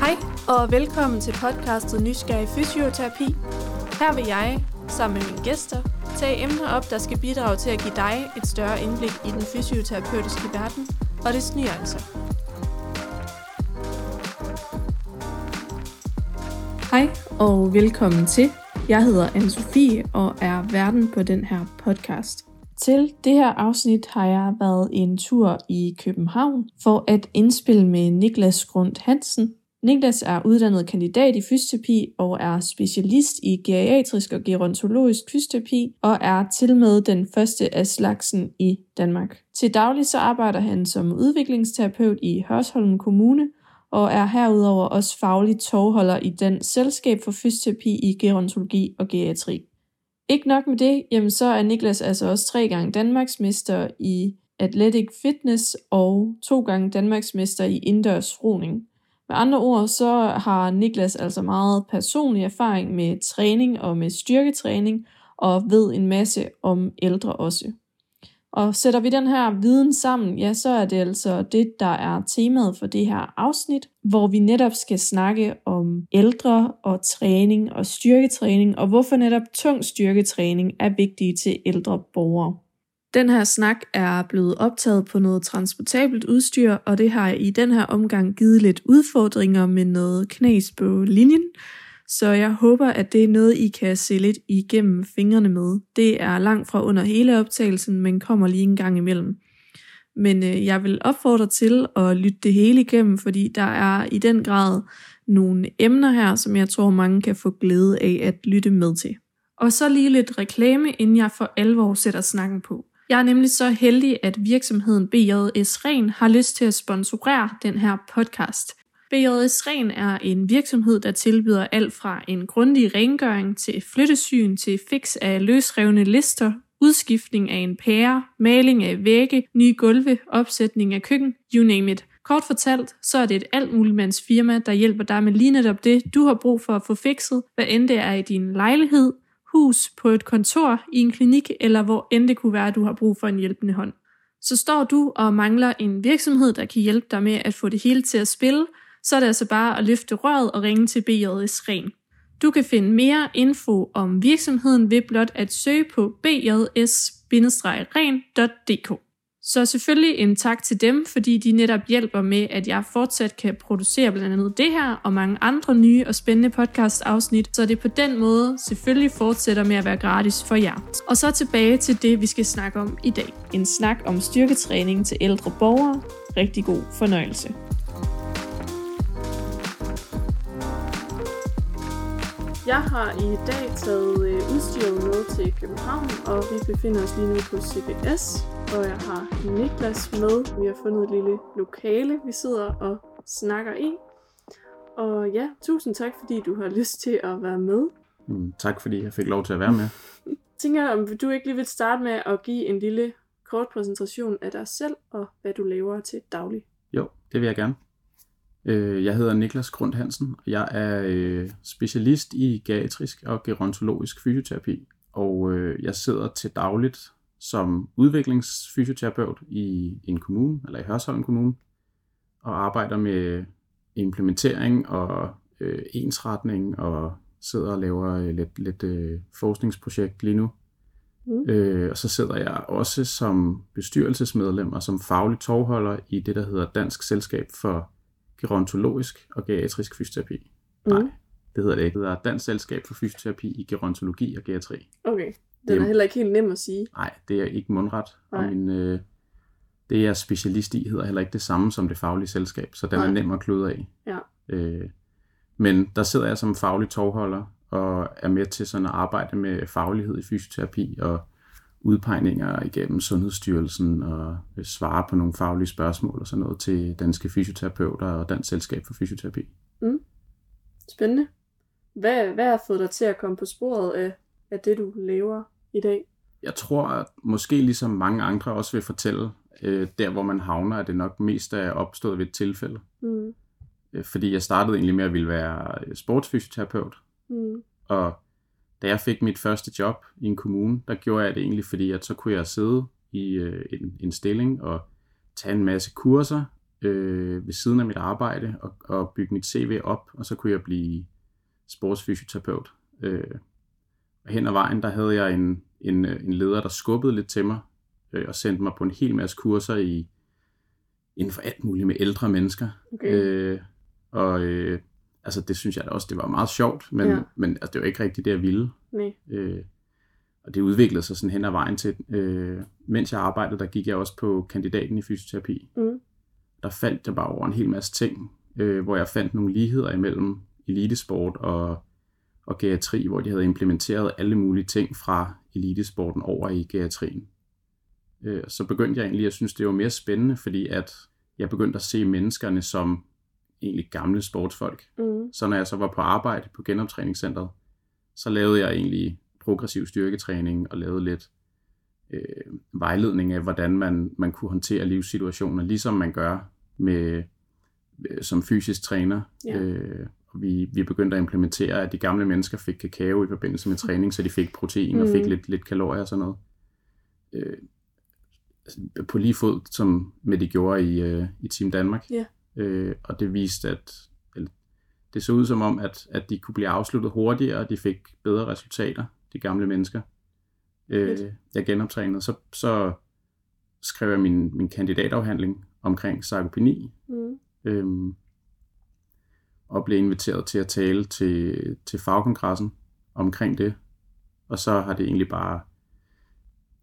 Hej og velkommen til podcastet Nysgerrig Fysioterapi. Her vil jeg, sammen med mine gæster, tage emner op, der skal bidrage til at give dig et større indblik i den fysioterapeutiske verden og dets nuancer. Altså. Hej og velkommen til. Jeg hedder anne Sofie og er verden på den her podcast. Til det her afsnit har jeg været en tur i København for at indspille med Niklas Grund Hansen. Niklas er uddannet kandidat i fysioterapi og er specialist i geriatrisk og gerontologisk fysioterapi og er til med den første af slagsen i Danmark. Til daglig så arbejder han som udviklingsterapeut i Hørsholm Kommune og er herudover også faglig tovholder i den selskab for fysioterapi i gerontologi og geriatri. Ikke nok med det, jamen så er Niklas altså også tre gange Danmarksmester i Athletic Fitness og to gange Danmarksmester i indendørs roning. Med andre ord, så har Niklas altså meget personlig erfaring med træning og med styrketræning, og ved en masse om ældre også. Og sætter vi den her viden sammen, ja, så er det altså det, der er temaet for det her afsnit, hvor vi netop skal snakke om ældre og træning og styrketræning, og hvorfor netop tung styrketræning er vigtig til ældre borgere. Den her snak er blevet optaget på noget transportabelt udstyr, og det har i den her omgang givet lidt udfordringer med noget knas på linjen, så jeg håber, at det er noget, I kan se lidt igennem fingrene med. Det er langt fra under hele optagelsen, men kommer lige en gang imellem. Men øh, jeg vil opfordre til at lytte det hele igennem, fordi der er i den grad nogle emner her, som jeg tror mange kan få glæde af at lytte med til. Og så lige lidt reklame, inden jeg for alvor sætter snakken på. Jeg er nemlig så heldig, at virksomheden BJS Ren har lyst til at sponsorere den her podcast. BJS Ren er en virksomhed, der tilbyder alt fra en grundig rengøring til flyttesyn til fix af løsrevne lister, udskiftning af en pære, maling af vægge, nye gulve, opsætning af køkken, you name it. Kort fortalt, så er det et altmuligmands firma, der hjælper dig med lige netop det, du har brug for at få fikset, hvad end det er i din lejlighed, hus, på et kontor, i en klinik eller hvor end det kunne være, du har brug for en hjælpende hånd. Så står du og mangler en virksomhed, der kan hjælpe dig med at få det hele til at spille, så er det altså bare at løfte røret og ringe til BJS Ren. Du kan finde mere info om virksomheden ved blot at søge på bjs-ren.dk. Så selvfølgelig en tak til dem, fordi de netop hjælper med, at jeg fortsat kan producere blandt andet det her og mange andre nye og spændende podcast-afsnit, så det på den måde selvfølgelig fortsætter med at være gratis for jer. Og så tilbage til det, vi skal snakke om i dag. En snak om styrketræning til ældre borgere. Rigtig god fornøjelse. Jeg har i dag taget øh, udstyret med til København, og vi befinder os lige nu på CBS, og jeg har Niklas med. Vi har fundet et lille lokale, vi sidder og snakker i. Og ja, tusind tak, fordi du har lyst til at være med. Mm, tak, fordi jeg fik lov til at være med. Tænker om du ikke lige vil starte med at give en lille kort præsentation af dig selv og hvad du laver til daglig? Jo, det vil jeg gerne. Øh, jeg hedder Niklas Grund Hansen, og jeg er øh, specialist i geriatrisk og gerontologisk fysioterapi, og øh, jeg sidder til dagligt som udviklingsfysioterapeut i en kommune, eller i Hørsholm Kommune, og arbejder med implementering og øh, ensretning, og sidder og laver øh, lidt, lidt øh, forskningsprojekt lige nu. Mm. Øh, og så sidder jeg også som bestyrelsesmedlem og som faglig tovholder i det, der hedder Dansk Selskab for gerontologisk og geriatrisk fysioterapi. Mm. Nej, det hedder det ikke. Det hedder Dansk Selskab for Fysioterapi i Gerontologi og Geriatri. Okay, den er, er heller ikke helt nem at sige. Nej, det er ikke mundret. Nej. Og min, øh, det jeg er specialist i hedder heller ikke det samme som det faglige selskab, så den Nej. er nem at kløde af. Ja. Øh, men der sidder jeg som faglig tovholder og er med til sådan at arbejde med faglighed i fysioterapi og udpegninger igennem Sundhedsstyrelsen og svare på nogle faglige spørgsmål og sådan noget til danske fysioterapeuter og Dansk Selskab for Fysioterapi. Mm. Spændende. Hvad, hvad har fået dig til at komme på sporet af, af det, du lever i dag? Jeg tror, at måske ligesom mange andre også vil fortælle, øh, der hvor man havner, at det nok mest er opstået ved et tilfælde. Mm. Øh, fordi jeg startede egentlig med at ville være sportsfysioterapeut. Mm. Og da jeg fik mit første job i en kommune, der gjorde jeg det egentlig, fordi at så kunne jeg sidde i øh, en, en stilling og tage en masse kurser øh, ved siden af mit arbejde og, og bygge mit CV op, og så kunne jeg blive sportsfysioterapeut. Øh, og hen ad vejen, der havde jeg en, en, øh, en leder, der skubbede lidt til mig øh, og sendte mig på en hel masse kurser i inden for alt muligt med ældre mennesker. Okay. Øh, og øh, altså det synes jeg da også, det var meget sjovt, men, Ja. men altså, det var ikke rigtigt det, jeg ville. Nej. Øh, og det udviklede sig sådan hen ad vejen til, øh, mens jeg arbejdede, der gik jeg også på kandidaten i fysioterapi. Mm. Der faldt jeg bare over en hel masse ting, øh, hvor jeg fandt nogle ligheder imellem elitesport og, og geriatri, hvor de havde implementeret alle mulige ting fra elitesporten over i geriatrien. Øh, så begyndte jeg egentlig at synes, det var mere spændende, fordi at jeg begyndte at se menneskerne som egentlig gamle sportsfolk. Mm. Så når jeg så var på arbejde på genoptræningscenteret, så lavede jeg egentlig progressiv styrketræning og lavede lidt øh, vejledning af, hvordan man, man kunne håndtere livssituationer, ligesom man gør med øh, som fysisk træner. Ja. Øh, vi, vi begyndte at implementere, at de gamle mennesker fik kakao i forbindelse med træning, så de fik protein og fik Mhm. lidt, lidt kalorier og sådan noget. Øh, altså, på lige fod, som med de gjorde i, øh, i Team Danmark. Ja. Øh, og det viste, at eller, det så ud som om, at, at de kunne blive afsluttet hurtigere, og de fik bedre resultater, de gamle mennesker. Øh, jeg genoptrænede, så, så skrev jeg min, min kandidatafhandling omkring sarkopeni, Mm. øhm, og blev inviteret til at tale til, til fagkongressen omkring det. Og så har det egentlig bare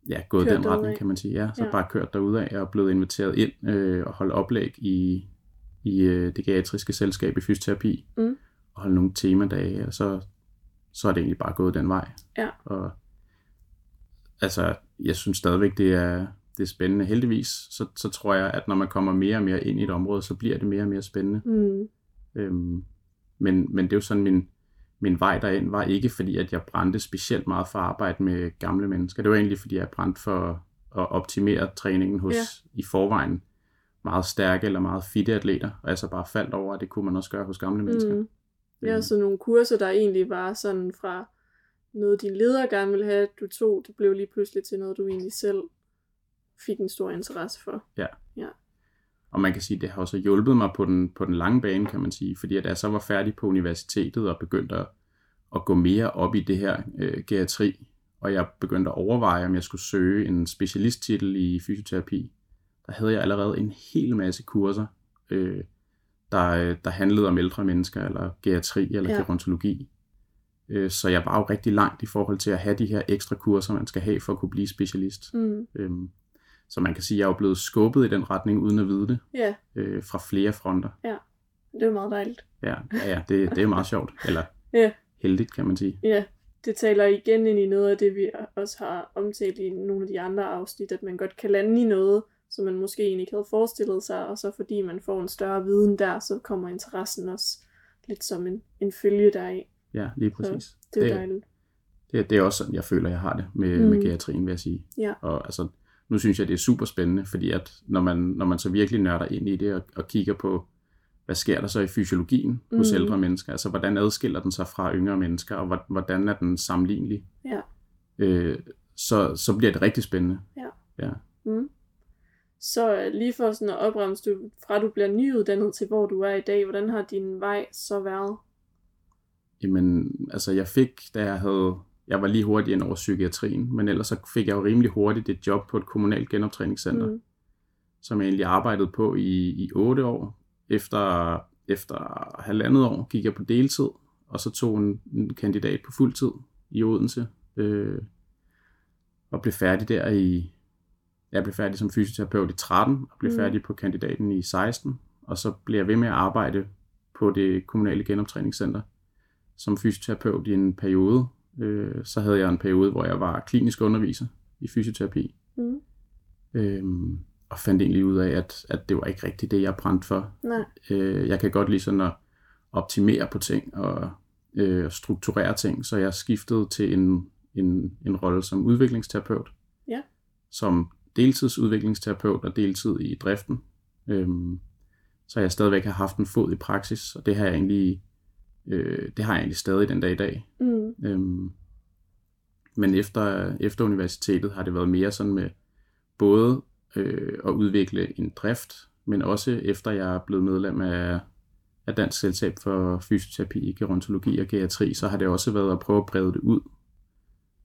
ja, gået Kørt den retning, kan man sige. Ja, så Ja. bare kørt derudad og blevet inviteret ind øh, og holde oplæg i, i øh, det geriatriske selskab i fysioterapi. Mm. Og holde nogle temadage, og så, så er det egentlig bare gået den vej. Ja. Og altså, jeg synes stadigvæk, det er, det er spændende. Heldigvis, så, så tror jeg, at når man kommer mere og mere ind i et område, så bliver det mere og mere spændende. Mm. Øhm, men, men det er jo sådan, min, min vej derind var ikke fordi, at jeg brændte specielt meget for at arbejde med gamle mennesker. Det var egentlig fordi, jeg brændte for at optimere træningen hos Ja. i forvejen meget stærke eller meget fitte atleter, og jeg så bare faldt over, at det kunne man også gøre hos gamle mennesker. Mm. Ja, Øhm, så nogle kurser, der egentlig var sådan fra noget, din leder gerne ville have, du tog, det blev lige pludselig til noget, du egentlig selv fik en stor interesse for. Og man kan sige, at det har også hjulpet mig på den, på den lange bane, kan man sige. Fordi at jeg så var færdig på universitetet og begyndte at, at gå mere op i det her øh, geriatri, og jeg begyndte at overveje, om jeg skulle søge en specialisttitel i fysioterapi, der havde jeg allerede en hel masse kurser, øh, der, øh, der handlede om ældre mennesker, eller geriatri, eller Ja. ja. gerontologi. Øh, så jeg var jo rigtig langt i forhold til at have de her ekstra kurser, man skal have for at kunne blive specialist. Mm. Øhm, så man kan sige, at jeg er jo blevet skubbet i den retning, uden at vide det Ja, øh, fra flere fronter. det var meget dejligt. Ja, ja, ja det, det er meget sjovt. Eller Ja. heldigt, kan man sige. Ja, det taler igen ind i noget af det, vi også har omtalt i nogle af de andre afsnit, at man godt kan lande i noget, som man måske egentlig ikke havde forestillet sig, og så fordi man får en større viden der, så kommer interessen også lidt som en, en følge deraf. Ja, lige præcis. Det er det, dejligt. det, det er også sådan, jeg føler, jeg har det med, Mm. med geriatrien, vil jeg sige. Ja. Og altså, nu synes jeg, det er super spændende, fordi at når man, når man så virkelig nørder ind i det og, og kigger på, hvad sker der så i fysiologien hos Mm. ældre mennesker? Altså, hvordan adskiller den sig fra yngre mennesker, og hvor- hvordan er den sammenlignelig? Ja. Øh, så, så bliver det rigtig spændende. Mm. Så øh, lige for sådan at opremse, du, fra du bliver nyuddannet til hvor du er i dag, hvordan har din vej så været? Jamen, altså jeg fik, da jeg havde, jeg var lige hurtigt ind over psykiatrien, men ellers så fik jeg jo rimelig hurtigt et job på et kommunalt genoptræningscenter, mm. Som jeg egentlig arbejdede på i, i 8 år. Efter, efter halvandet år gik jeg på deltid, og så tog en, en kandidat på fuld tid i Odense, øh, og blev færdig der i, jeg blev færdig som fysioterapeut i 13, og blev Mm. færdig på kandidaten i 16, og så blev jeg ved med at arbejde på det kommunale genoptræningscenter som fysioterapeut i en periode. Øh, så havde jeg en periode, hvor jeg var klinisk underviser i fysioterapi. Mm. Øhm, og fandt egentlig ud af, at, at det var ikke rigtigt det, jeg brændte for. Nej. Øh, jeg kan godt lide sådan at optimere på ting og øh, strukturere ting, så jeg skiftede til en, en, en rolle som udviklingsterapeut. Ja. Som deltidsudviklingsterapeut og deltid i driften. Øhm, så jeg stadigvæk har haft en fod i praksis, og det har jeg egentlig, øh, det har jeg egentlig stadig den dag i dag. Mm. Øhm, men efter, efter universitetet har det været mere sådan med, både øh, at udvikle en drift, men også efter jeg er blevet medlem af, af Dansk Selskab for Fysioterapi, Gerontologi og Geriatri, så har det også været at prøve at brede det ud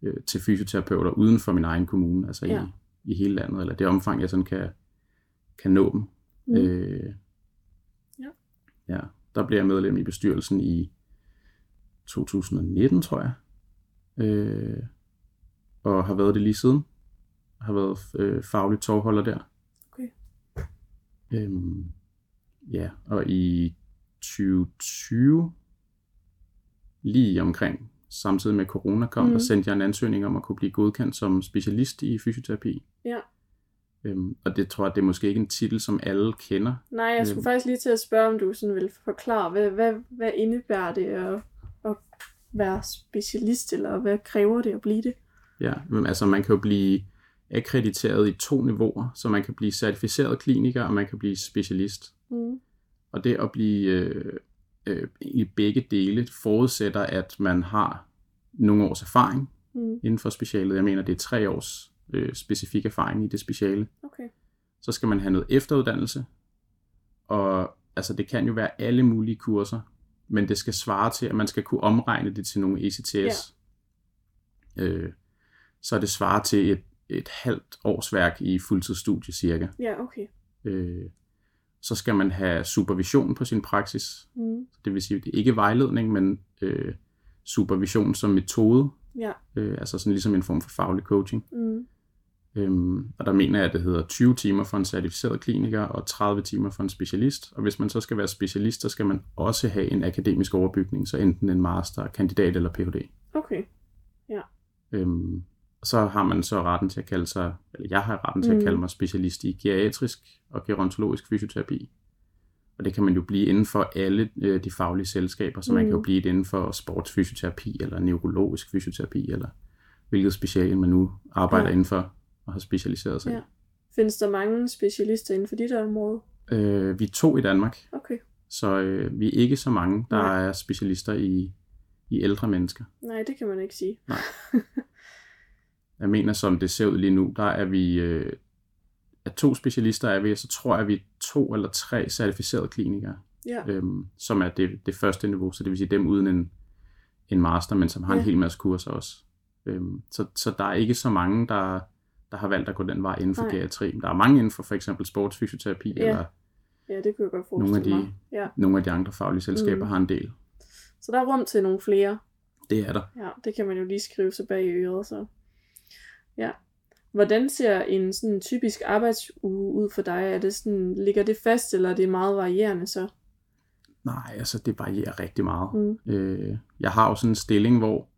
øh, til fysioterapeuter uden for min egen kommune, altså ja. i, i hele landet, eller det omfang, jeg sådan kan, kan nå dem. Mm. Øh, ja. ja. Der blev jeg medlem i bestyrelsen i 2019, tror jeg. Øh, og har været det lige siden. Har været øh, faglig tovholder der. Okay. Øhm, ja, og i 2020, lige omkring samtidig med corona kom, mm. der sendte jeg en ansøgning om at kunne blive godkendt som specialist i fysioterapi. Ja. Øhm, og det tror jeg, det er måske ikke en titel, som alle kender. Nej, jeg skulle øhm. faktisk lige til at spørge, om du sådan vil forklare, hvad, hvad, hvad indebærer det at, at være specialist, eller hvad kræver det at blive det? Ja, men altså man kan jo blive akkrediteret i to niveauer, så man kan blive certificeret kliniker, og man kan blive specialist. Mm. Og det at blive øh, øh, i begge dele forudsætter, at man har nogle års erfaring mm. inden for specialet. Jeg mener, det er tre års øh, specifik erfaring i det speciale. Okay. Så skal man have noget efteruddannelse, og altså det kan jo være alle mulige kurser, men det skal svare til, at man skal kunne omregne det til nogle ECTS. Ja. Øh, så det svarer til et, et halvt årsværk i fuldtidsstudie cirka. Ja, okay. Øh, så skal man have supervision på sin praksis. Mm. Det vil sige, det er ikke vejledning, men øh, supervision som metode. Ja. Øh, altså sådan ligesom en form for faglig coaching. Mm. Øhm, og der mener jeg, at det hedder 20 timer for en certificeret kliniker og 30 timer for en specialist. Og hvis man så skal være specialist, så skal man også have en akademisk overbygning, så enten en master, kandidat eller Ph.D. Okay, ja. Øhm, så har man så retten til at kalde sig, eller jeg har retten til mm. at kalde mig specialist i geriatrisk og gerontologisk fysioterapi. Og det kan man jo blive inden for alle øh, de faglige selskaber, så mm. man kan jo mm. blive det inden for sportsfysioterapi eller neurologisk fysioterapi, eller hvilket speciale man nu arbejder ja. inden for og har specialiseret sig ja. Findes der mange specialister inden for dit område? Øh, vi er to i Danmark. Okay. Så øh, vi er ikke så mange, der Nej. er specialister i, i ældre mennesker. Nej, det kan man ikke sige. Nej. Jeg mener, som det ser ud lige nu, der er vi, øh, at to specialister er vi, og så tror jeg, at vi er to eller tre certificerede klinikere, ja. øhm, som er det, det første niveau, så det vil sige dem uden en, en master, men som har ja. en hel masse kurser også. Øhm, så, så der er ikke så mange, der, der har valgt at gå den vej inden for geriatri. Der er mange inden for for eksempel sportsfysioterapi, ja. eller ja, det kunne jeg godt nogle af de, mig. Ja. nogle af de andre faglige selskaber mm. har en del. Så der er rum til nogle flere. Det er der. Ja, det kan man jo lige skrive sig bag i øret, så. Ja. Hvordan ser en sådan typisk arbejdsuge ud for dig? Er det sådan, ligger det fast, eller er det meget varierende så? Nej, altså det varierer rigtig meget. Mm. Øh, jeg har jo sådan en stilling, hvor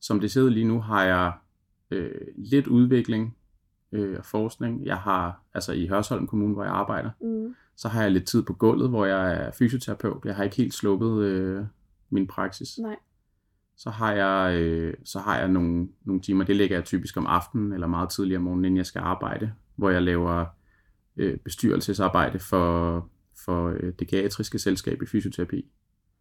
som det ud lige nu, har jeg øh, lidt udvikling øh, og forskning. Jeg har, altså i Hørsholm Kommune, hvor jeg arbejder, mm. så har jeg lidt tid på gulvet, hvor jeg er fysioterapeut. Jeg har ikke helt sluppet øh, min praksis. Nej så har jeg, øh, så har jeg nogle, nogle timer, det lægger jeg typisk om aftenen eller meget tidligere om morgenen, inden jeg skal arbejde, hvor jeg laver øh, bestyrelsesarbejde for, for øh, det geriatriske selskab i fysioterapi.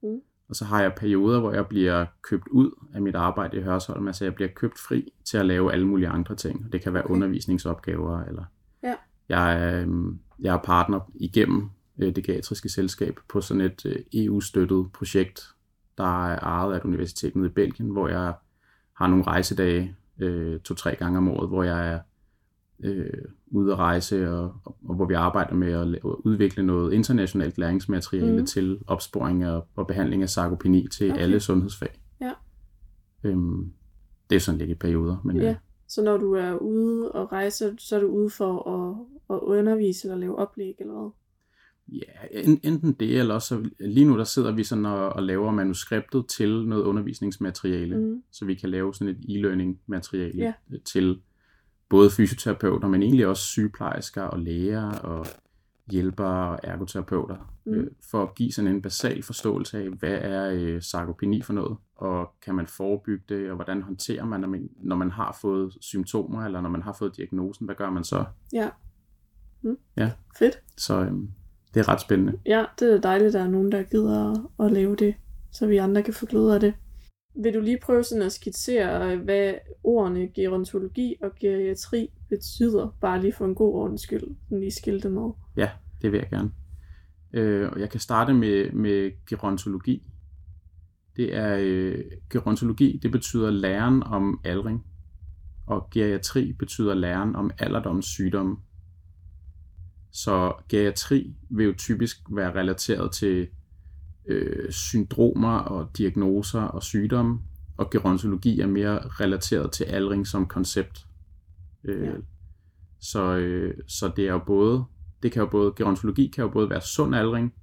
Mm. Og så har jeg perioder, hvor jeg bliver købt ud af mit arbejde i Hørsholm, altså jeg bliver købt fri til at lave alle mulige andre ting. Det kan være okay. undervisningsopgaver, eller ja. jeg, er, øh, jeg er partner igennem øh, det geriatriske selskab på sådan et øh, EU-støttet projekt, der er ejet af et universitet nede i Belgien, hvor jeg har nogle rejsedage øh, to-tre gange om året, hvor jeg er øh, ude at rejse, og, og, og hvor vi arbejder med at udvikle noget internationalt læringsmateriale mm. til opsporing og, og behandling af sarkopeni til okay. alle sundhedsfag. Ja. Øhm, det er sådan lidt i perioder. Men, ja. Så når du er ude og rejse, så er du ude for at, at undervise eller lave oplæg eller hvad? Ja, enten det, eller også lige nu der sidder vi sådan og, og laver manuskriptet til noget undervisningsmateriale, mm. så vi kan lave sådan et e-learning materiale ja. til både fysioterapeuter, men egentlig også sygeplejersker og læger og hjælpere og ergoterapeuter, mm. øh, for at give sådan en basal forståelse af, hvad er øh, sarkopeni for noget, og kan man forebygge det, og hvordan håndterer man, når man, når man har fået symptomer, eller når man har fået diagnosen, hvad gør man så? Ja. Mm. Ja. Fedt. Så øhm, det er ret spændende. Ja, det er dejligt, at der er nogen, der gider at, at lave det, så vi andre kan få glæde af det. Vil du lige prøve sådan at skitsere, hvad ordene gerontologi og geriatri betyder, bare lige for en god ordens skyld, den lige skilte med. Ja, det vil jeg gerne. Øh, og jeg kan starte med, med gerontologi. Det er øh, gerontologi, det betyder læren om aldring, og geriatri betyder læren om alderdoms sygdomme. Så geriatri vil jo typisk være relateret til øh, syndromer og diagnoser og sygdomme, og gerontologi er mere relateret til aldring som koncept. Øh, ja. så, øh, så det er jo både, det kan jo både, gerontologi kan jo både være sund aldring,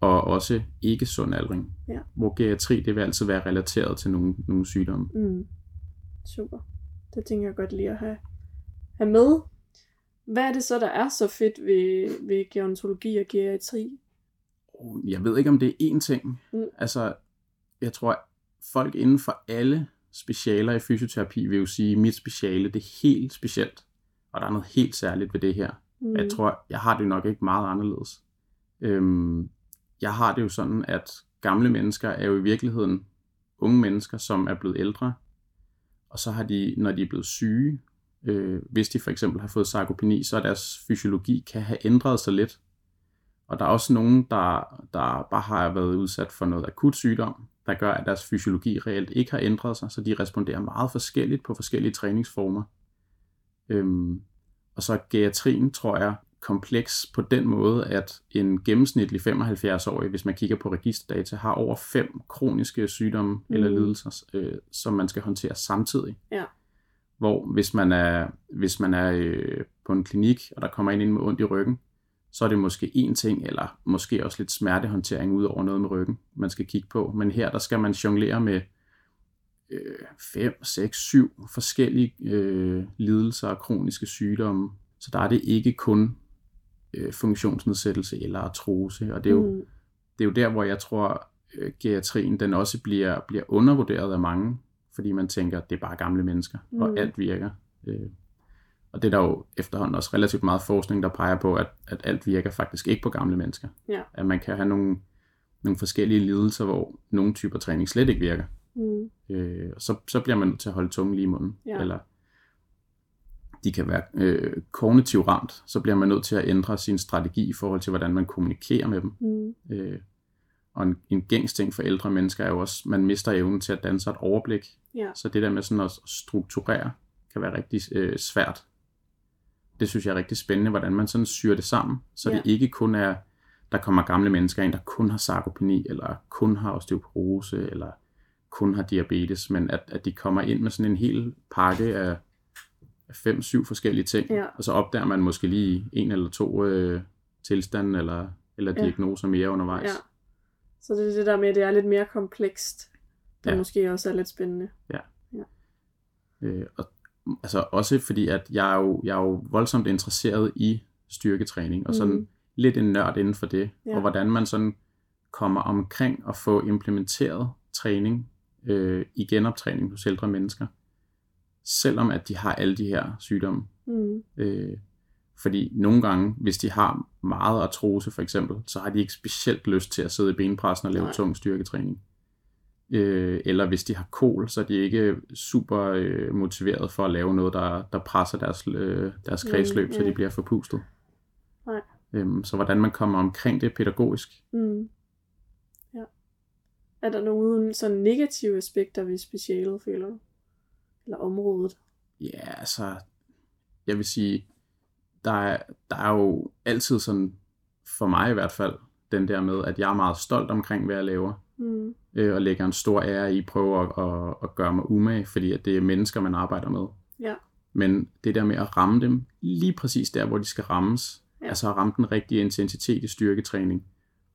og også ikke sund aldring. Ja. Hvor geriatri, det vil altid være relateret til nogle, nogle sygdomme. Mm. Super. Det tænker jeg godt lige at have, have med. Hvad er det så, der er så fedt ved, ved gerontologi og geriatri? Jeg ved ikke, om det er én ting. Mm. Altså, jeg tror, folk inden for alle specialer i fysioterapi vil jo sige, at mit speciale, det er helt specielt. Og der er noget helt særligt ved det her. Mm. Jeg tror, jeg har det nok ikke meget anderledes. Øhm, jeg har det jo sådan, at gamle mennesker er jo i virkeligheden unge mennesker, som er blevet ældre. Og så har de, når de er blevet syge, øh, hvis de for eksempel har fået sarkopeni, så er deres fysiologi kan have ændret sig lidt. Og der er også nogen, der, der bare har været udsat for noget akut sygdom, der gør, at deres fysiologi reelt ikke har ændret sig, så de responderer meget forskelligt på forskellige træningsformer. Øhm, og så er geriatrien, tror jeg, kompleks på den måde, at en gennemsnitlig 75-årig, hvis man kigger på registerdata, har over fem kroniske sygdomme mm. eller lidelser, øh, som man skal håndtere samtidig. Ja. Hvor hvis man er, hvis man er øh, på en klinik, og der kommer en ind med ondt i ryggen, så er det måske én ting, eller måske også lidt smertehåndtering ud over noget med ryggen, man skal kigge på. Men her, der skal man jonglere med øh, 5, 6, 7 forskellige øh, lidelser og kroniske sygdomme. Så der er det ikke kun øh, funktionsnedsættelse eller artrose, og det er jo, mm. det er jo der, hvor jeg tror, øh, geriatrien den også bliver, bliver undervurderet af mange, fordi man tænker, det er bare gamle mennesker, mm. og alt virker. Øh, og det er der jo efterhånden også relativt meget forskning, der peger på, at, at alt virker faktisk ikke på gamle mennesker. Ja. At man kan have nogle, nogle forskellige lidelser, hvor nogle typer træning slet ikke virker. Mm. Øh, og så, så bliver man nødt til at holde tungen lige i munden. Ja. Eller de kan være øh, kognitivt ramt, så bliver man nødt til at ændre sin strategi i forhold til, hvordan man kommunikerer med dem. Mm. Øh, og en, en gængs ting for ældre mennesker er jo også, man mister evnen til at danne sig et overblik. Ja. Så det der med sådan at strukturere, kan være rigtig øh, svært. Det synes jeg er rigtig spændende, hvordan man sådan syr det sammen, så Ja. det ikke kun er, der kommer gamle mennesker ind, der kun har sarkopeni, eller kun har osteoporose, eller kun har diabetes, men at, at de kommer ind med sådan en hel pakke af fem, syv forskellige ting, Ja. og så opdager man måske lige en eller to øh, tilstande eller, eller Ja. diagnoser mere undervejs. Ja. Så det er det der med, at det er lidt mere komplekst, der Ja. måske også er lidt spændende. Øh, og, altså også fordi, at jeg er, jo, jeg er jo voldsomt interesseret i styrketræning, og sådan Mm. lidt en nørd inden for det, Ja. og hvordan man sådan kommer omkring at få implementeret træning øh, i genoptræning hos ældre mennesker, selvom at de har alle de her sygdomme. Mm. Øh, fordi nogle gange, hvis de har meget artrose for eksempel, så har de ikke specielt lyst til at sidde i benpressen og lave Nej. tung styrketræning. Øh, eller hvis de har kol, så er de ikke super øh, motiveret for at lave noget, der, der presser deres, øh, deres Mm, kredsløb, så ja. de bliver forpustet. Nej. Øhm, så hvordan man kommer omkring det pædagogisk. Mm. Ja. Er der nogle sådan negative aspekter ved specialet, føler du? Eller området? Ja, altså, jeg vil sige, der er, der er jo altid sådan, for mig i hvert fald, den der med, at jeg er meget stolt omkring, hvad jeg laver. Mm. øh, og lægger en stor ære i, prøver at, at, at gøre mig umage, fordi at det er mennesker, man arbejder med. Ja. Men det der med at ramme dem lige præcis der, hvor de skal rammes, Ja. ja. altså at ramme den rigtige intensitet i styrketræning,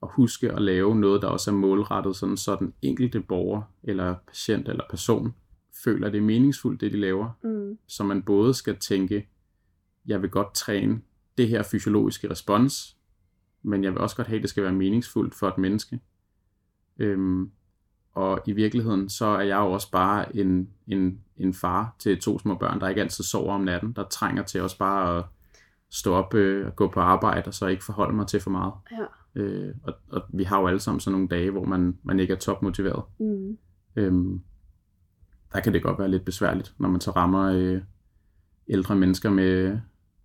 og huske at lave noget, der også er målrettet, sådan, så den enkelte borger, eller patient, eller person, føler, at det er meningsfuldt, det de laver. Mm. Så man både skal tænke, jeg vil godt træne det her fysiologiske respons, men jeg vil også godt have, at det skal være meningsfuldt for et menneske. Øhm, og i virkeligheden, så er jeg jo også bare en, en, en far til to små børn, der ikke altid sover om natten, der trænger til også bare at stå op øh, og gå på arbejde, og så ikke forholde mig til for meget. Ja. Øh, og, og vi har jo alle sammen sådan nogle dage, hvor man, man ikke er topmotiveret. Mm. Øhm, der kan det godt være lidt besværligt, når man så rammer øh, ældre mennesker med,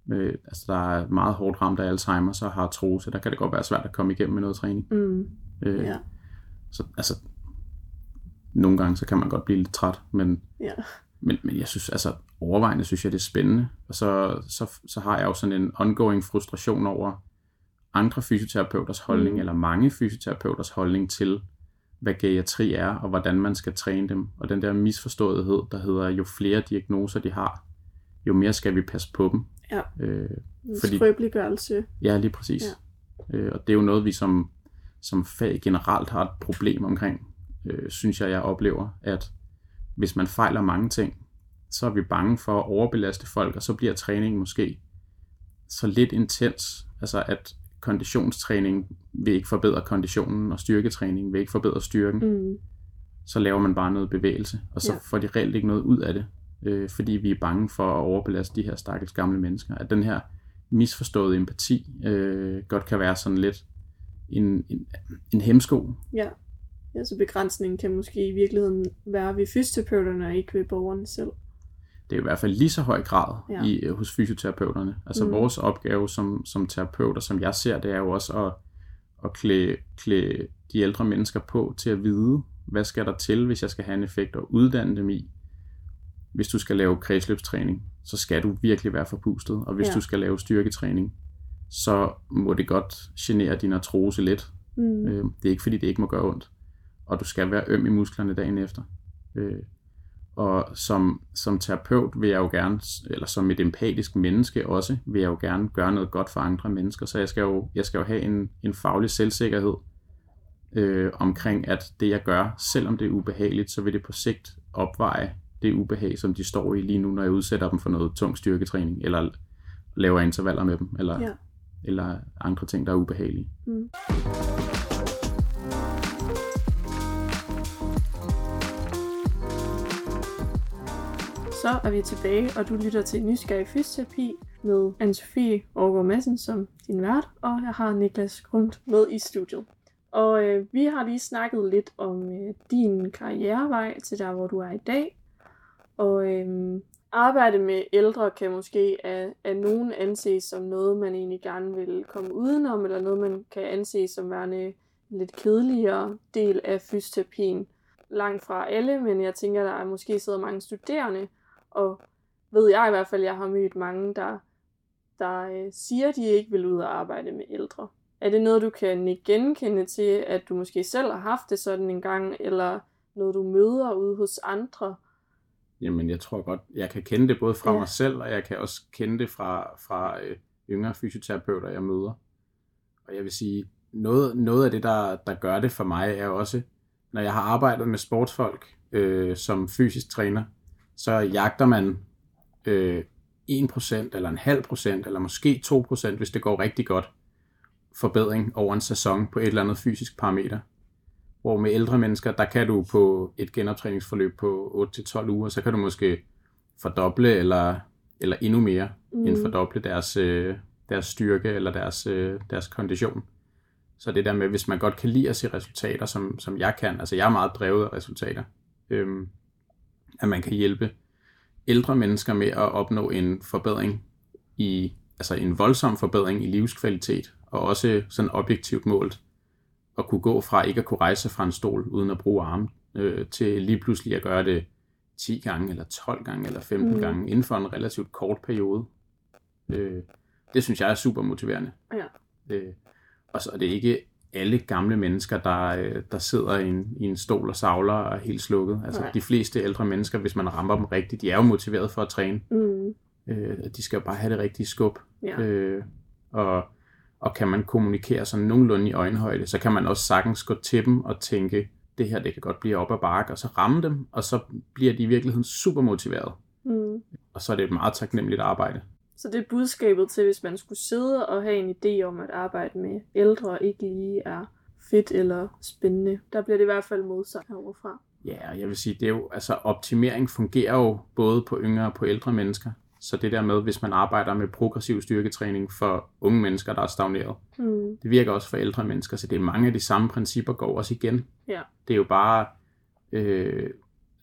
med altså der er meget hårdt ramt af Alzheimer, så har artrose, der kan det godt være svært at komme igennem med noget træning. Mm. Øh, Ja. Så altså, nogle gange så kan man godt blive lidt træt, men, Ja. men, men jeg synes, altså overvejende synes jeg, det er spændende. Og så, så, så har jeg jo sådan en ongoing frustration over andre fysioterapeuters holdning, mm. eller mange fysioterapeuters holdning til, hvad geriatri er, og hvordan man skal træne dem. Og den der misforståethed, der hedder, jo flere diagnoser de har, jo mere skal vi passe på dem. Ja. Øh, Fordi- skrøbeliggørelse. Ja, lige præcis. Ja. Øh, og det er jo noget, vi som, som fag generelt har et problem omkring, øh, synes jeg, jeg oplever, at hvis man fejler mange ting, så er vi bange for at overbelaste folk, og så bliver træningen måske så lidt intens, altså at konditionstræning vil ikke forbedre konditionen, og styrketræning vil ikke forbedre styrken, mm. Så laver man bare noget bevægelse, og så ja. får de reelt ikke noget ud af det, øh, fordi vi er bange for at overbelaste de her stakkels gamle mennesker. At den her misforståede empati øh, godt kan være sådan lidt en, en, en hemsko. Ja. ja, så begrænsningen kan måske i virkeligheden være ved fysioterapeuterne og ikke ved borgerne selv. Det er i hvert fald lige så høj grad Ja. i, øh, hos fysioterapeuterne. Altså mm. vores opgave som, som terapeuter, som jeg ser, det er jo også at, at klæde, klæde de ældre mennesker på til at vide, hvad skal der til, hvis jeg skal have en effekt, og uddanne dem i. Hvis du skal lave kredsløbstræning, så skal du virkelig være forpustet, og hvis Ja. du skal lave styrketræning, så må det godt genere din artrose lidt. Mm. Øh, det er ikke fordi, det ikke må gøre ondt. Og du skal være øm i musklerne dagen efter. Øh, og som, som terapeut vil jeg jo gerne, eller som et empatisk menneske også, vil jeg jo gerne gøre noget godt for andre mennesker. Så jeg skal jo, jeg skal jo have en, en faglig selvsikkerhed øh, omkring, at det jeg gør, selvom det er ubehageligt, så vil det på sigt opveje det ubehag, som de står i lige nu, når jeg udsætter dem for noget tung styrketræning, eller laver intervaller med dem, eller, Ja. eller andre ting, der er ubehagelige. Mm. Så er vi tilbage, og du lytter til Nysgerrig Fysioterapi med Anne-Sophie Aargaard Madsen som din vært, og jeg har Niklas Grund med i studiet. Og øh, vi har lige snakket lidt om øh, din karrierevej til der, hvor du er i dag. Og øhm, arbejde med ældre kan måske af, af nogen anses som noget, man egentlig gerne vil komme udenom, eller noget, man kan anse som værende en lidt kedeligere del af fysioterapien. Langt fra alle, men jeg tænker, der er måske sidder mange studerende, og ved jeg i hvert fald, jeg har mødt mange, der, der øh, siger, de ikke vil ud og arbejde med ældre. Er det noget, du kan genkende til, at du måske selv har haft det sådan en gang, eller noget, du møder ude hos andre? Jamen, jeg tror godt, jeg kan kende det både fra Ja. mig selv, og jeg kan også kende det fra, fra øh, yngre fysioterapeuter, jeg møder. Og jeg vil sige, noget, noget af det, der, der gør det for mig, er også, når jeg har arbejdet med sportsfolk øh, som fysisk træner, så jagter man øh, 1% eller en halv procent, eller måske 2%, hvis det går rigtig godt, forbedring over en sæson på et eller andet fysisk parameter. Hvor med ældre mennesker, der kan du på et genoptræningsforløb på 8-12 uger, så kan du måske fordoble eller, eller endnu mere mm. end fordoble deres, øh, deres styrke eller deres, øh, deres kondition. Så det der med, hvis man godt kan lide at se resultater, som, som jeg kan, altså jeg er meget drevet af resultater, øhm, at man kan hjælpe ældre mennesker med at opnå en forbedring i, altså en voldsom forbedring i livskvalitet, og også sådan objektivt målt, at kunne gå fra ikke at kunne rejse fra en stol uden at bruge arme, øh, til lige pludselig at gøre det 10 gange, eller 12 gange, eller 15 Mm. mm. gange, inden for en relativt kort periode. Øh, det synes jeg er super motiverende. Ja. Øh, og så er det ikke alle gamle mennesker, der, øh, der sidder i en, i en stol og savler og er helt slukket. Altså Nej. de fleste ældre mennesker, hvis man rammer dem rigtigt, de er jo motiveret for at træne. Mm. Øh, de skal jo bare have det rigtige skub. Ja. Øh, og, og kan man kommunikere sådan nogenlunde i øjenhøjde, så kan man også sagtens gå til dem og tænke, det her det kan godt blive op ad bakke, og så ramme dem, og så bliver de i virkeligheden super motiveret. Mm. Og så er det et meget taknemmeligt arbejde. Så det er budskabet til, hvis man skulle sidde og have en idé om at arbejde med ældre, ikke lige er fedt eller spændende. Der bliver det i hvert fald modsagt heroverfra. Ja, og jeg vil sige, det er jo, altså optimering fungerer jo både på yngre og på ældre mennesker. Så det der med, hvis man arbejder med progressiv styrketræning for unge mennesker, der er stagneret, Mm. det virker også for ældre mennesker, så det er mange af de samme principper går også igen. Ja. Det er jo bare, øh,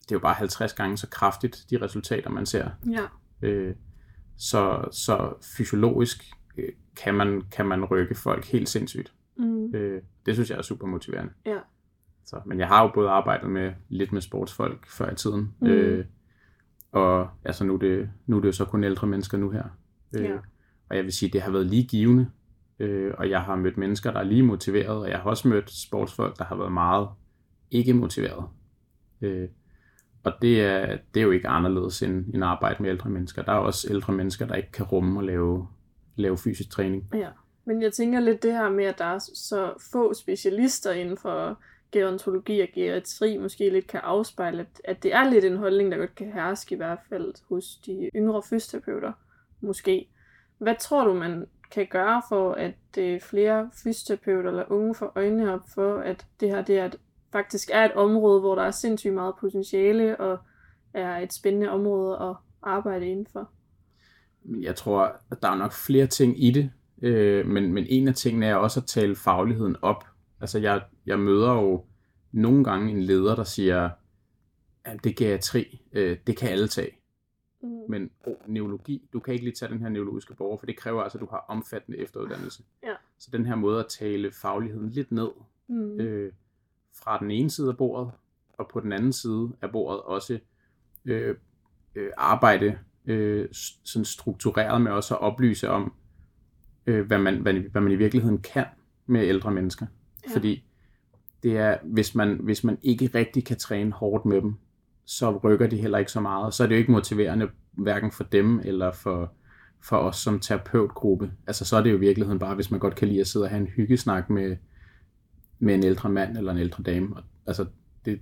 det er jo bare 50 gange så kraftigt, de resultater, man ser. Ja. Øh, så, så fysiologisk øh, kan, man, kan man rykke folk helt sindssygt. Mm. Øh, det synes jeg er super motiverende. Ja. Så, men jeg har jo både arbejdet med lidt med sportsfolk før i tiden, Mm. øh, og altså nu er, det, nu er det jo så kun ældre mennesker nu her. Øh, Ja. Og jeg vil sige, det har været lige givende, øh, og jeg har mødt mennesker, der er lige motiveret, og jeg har også mødt sportsfolk, der har været meget ikke motiveret. Øh, og det er, det er jo ikke anderledes end, end at arbejde med ældre mennesker. Der er også ældre mennesker, der ikke kan rumme at lave, lave fysisk træning. Ja, men jeg tænker lidt det her med, at der er så få specialister inden for gerontologi og geriatri, måske lidt kan afspejle, at, at det er lidt en holdning, der godt kan herske i hvert fald hos de yngre fysioterapeuter, måske. Hvad tror du, man kan gøre for, at øh, flere fysioterapeuter eller unge får øjnene op for, at det her det er et, faktisk er et område, hvor der er sindssygt meget potentiale og er et spændende område at arbejde indenfor? Men jeg tror, at der er nok flere ting i det, øh, men, men en af tingene er også at tale fagligheden op. Altså jeg, jeg møder jo nogle gange en leder, der siger, at det geriatri, øh, det kan alle tage. Mm. Men oh, neurologi, du kan ikke lige tage den her neurologiske borger, for det kræver altså, at du har omfattende efteruddannelse. Ja. Så den her måde at tale fagligheden lidt ned, Mm. øh, fra den ene side af bordet, og på den anden side af bordet også øh, øh, arbejde øh, sådan struktureret med også at oplyse om, øh, hvad, man, hvad, hvad man i virkeligheden kan med ældre mennesker. Ja. Fordi det er, hvis man, hvis man ikke rigtig kan træne hårdt med dem, så rykker de heller ikke så meget. Så er det jo ikke motiverende hverken for dem eller for, for os som terapeutgruppe. Altså så er det jo i virkeligheden bare, hvis man godt kan lide at sidde og have en hyggesnak med, med en ældre mand eller en ældre dame. Og, altså det,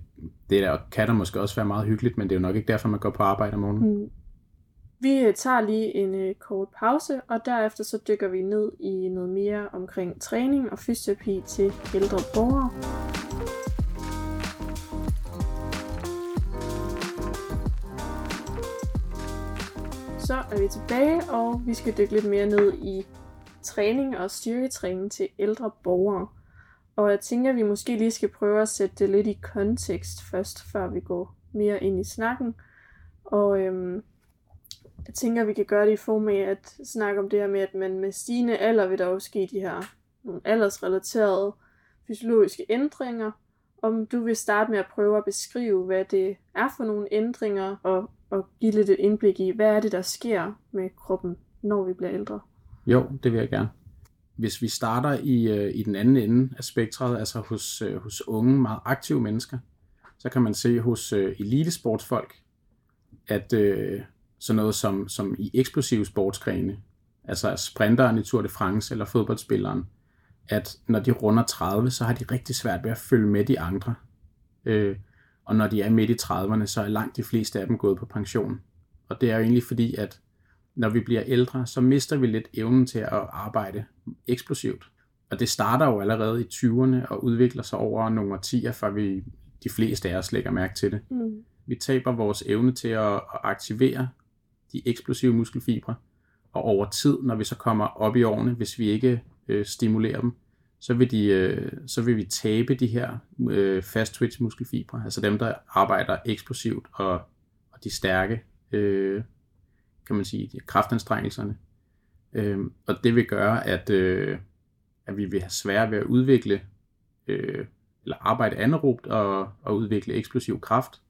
det der, kan der måske også være meget hyggeligt, men det er jo nok ikke derfor, man går på arbejde om morgenen. Mm. Vi øh, tager lige en øh, kort pause, og derefter så dykker vi ned i noget mere omkring træning og fysioterapi til ældre borgere. Så er vi tilbage, og vi skal dykke lidt mere ned i træning og styrketræning til ældre borgere. Og jeg tænker, at vi måske lige skal prøve at sætte det lidt i kontekst først, før vi går mere ind i snakken. Og øhm, jeg tænker, at vi kan gøre det i form af at snakke om det her med, at man med stigende alder vil der jo ske de her nogle aldersrelaterede fysiologiske ændringer. Om du vil starte med at prøve at beskrive, hvad det er for nogle ændringer, og, og give lidt et indblik i, hvad er det, der sker med kroppen, når vi bliver ældre. Jo, det vil jeg gerne. Hvis vi starter i, øh, i den anden ende af spektret, altså hos, øh, hos unge, meget aktive mennesker, så kan man se hos øh, elitesportsfolk, at øh, sådan noget som, som i eksplosive sportsgrene, altså sprinteren i Tour de France eller fodboldspilleren, at når de runder 30, så har de rigtig svært ved at følge med de andre. Øh, og når de er midt i 30'erne, så er langt de fleste af dem gået på pension. Og det er jo egentlig fordi, at når vi bliver ældre, så mister vi lidt evnen til at arbejde eksplosivt. Og det starter jo allerede i 20'erne og udvikler sig over nogle årtier, før vi de fleste af os lægger mærke til det. Mm. Vi taber vores evne til at, at aktivere de eksplosive muskelfibre, og over tid, når vi så kommer op i årene, hvis vi ikke øh, stimulerer dem, så vil, de, øh, så vil vi tabe de her øh, fast twitch muskelfibre, altså dem, der arbejder eksplosivt og, og de stærke, øh, kan man sige, de kraftanstrengelserne. Øh, og det vil gøre, at, øh, at vi vil have svært ved at udvikle øh, eller arbejde anaerobt og, og udvikle eksplosiv kraft.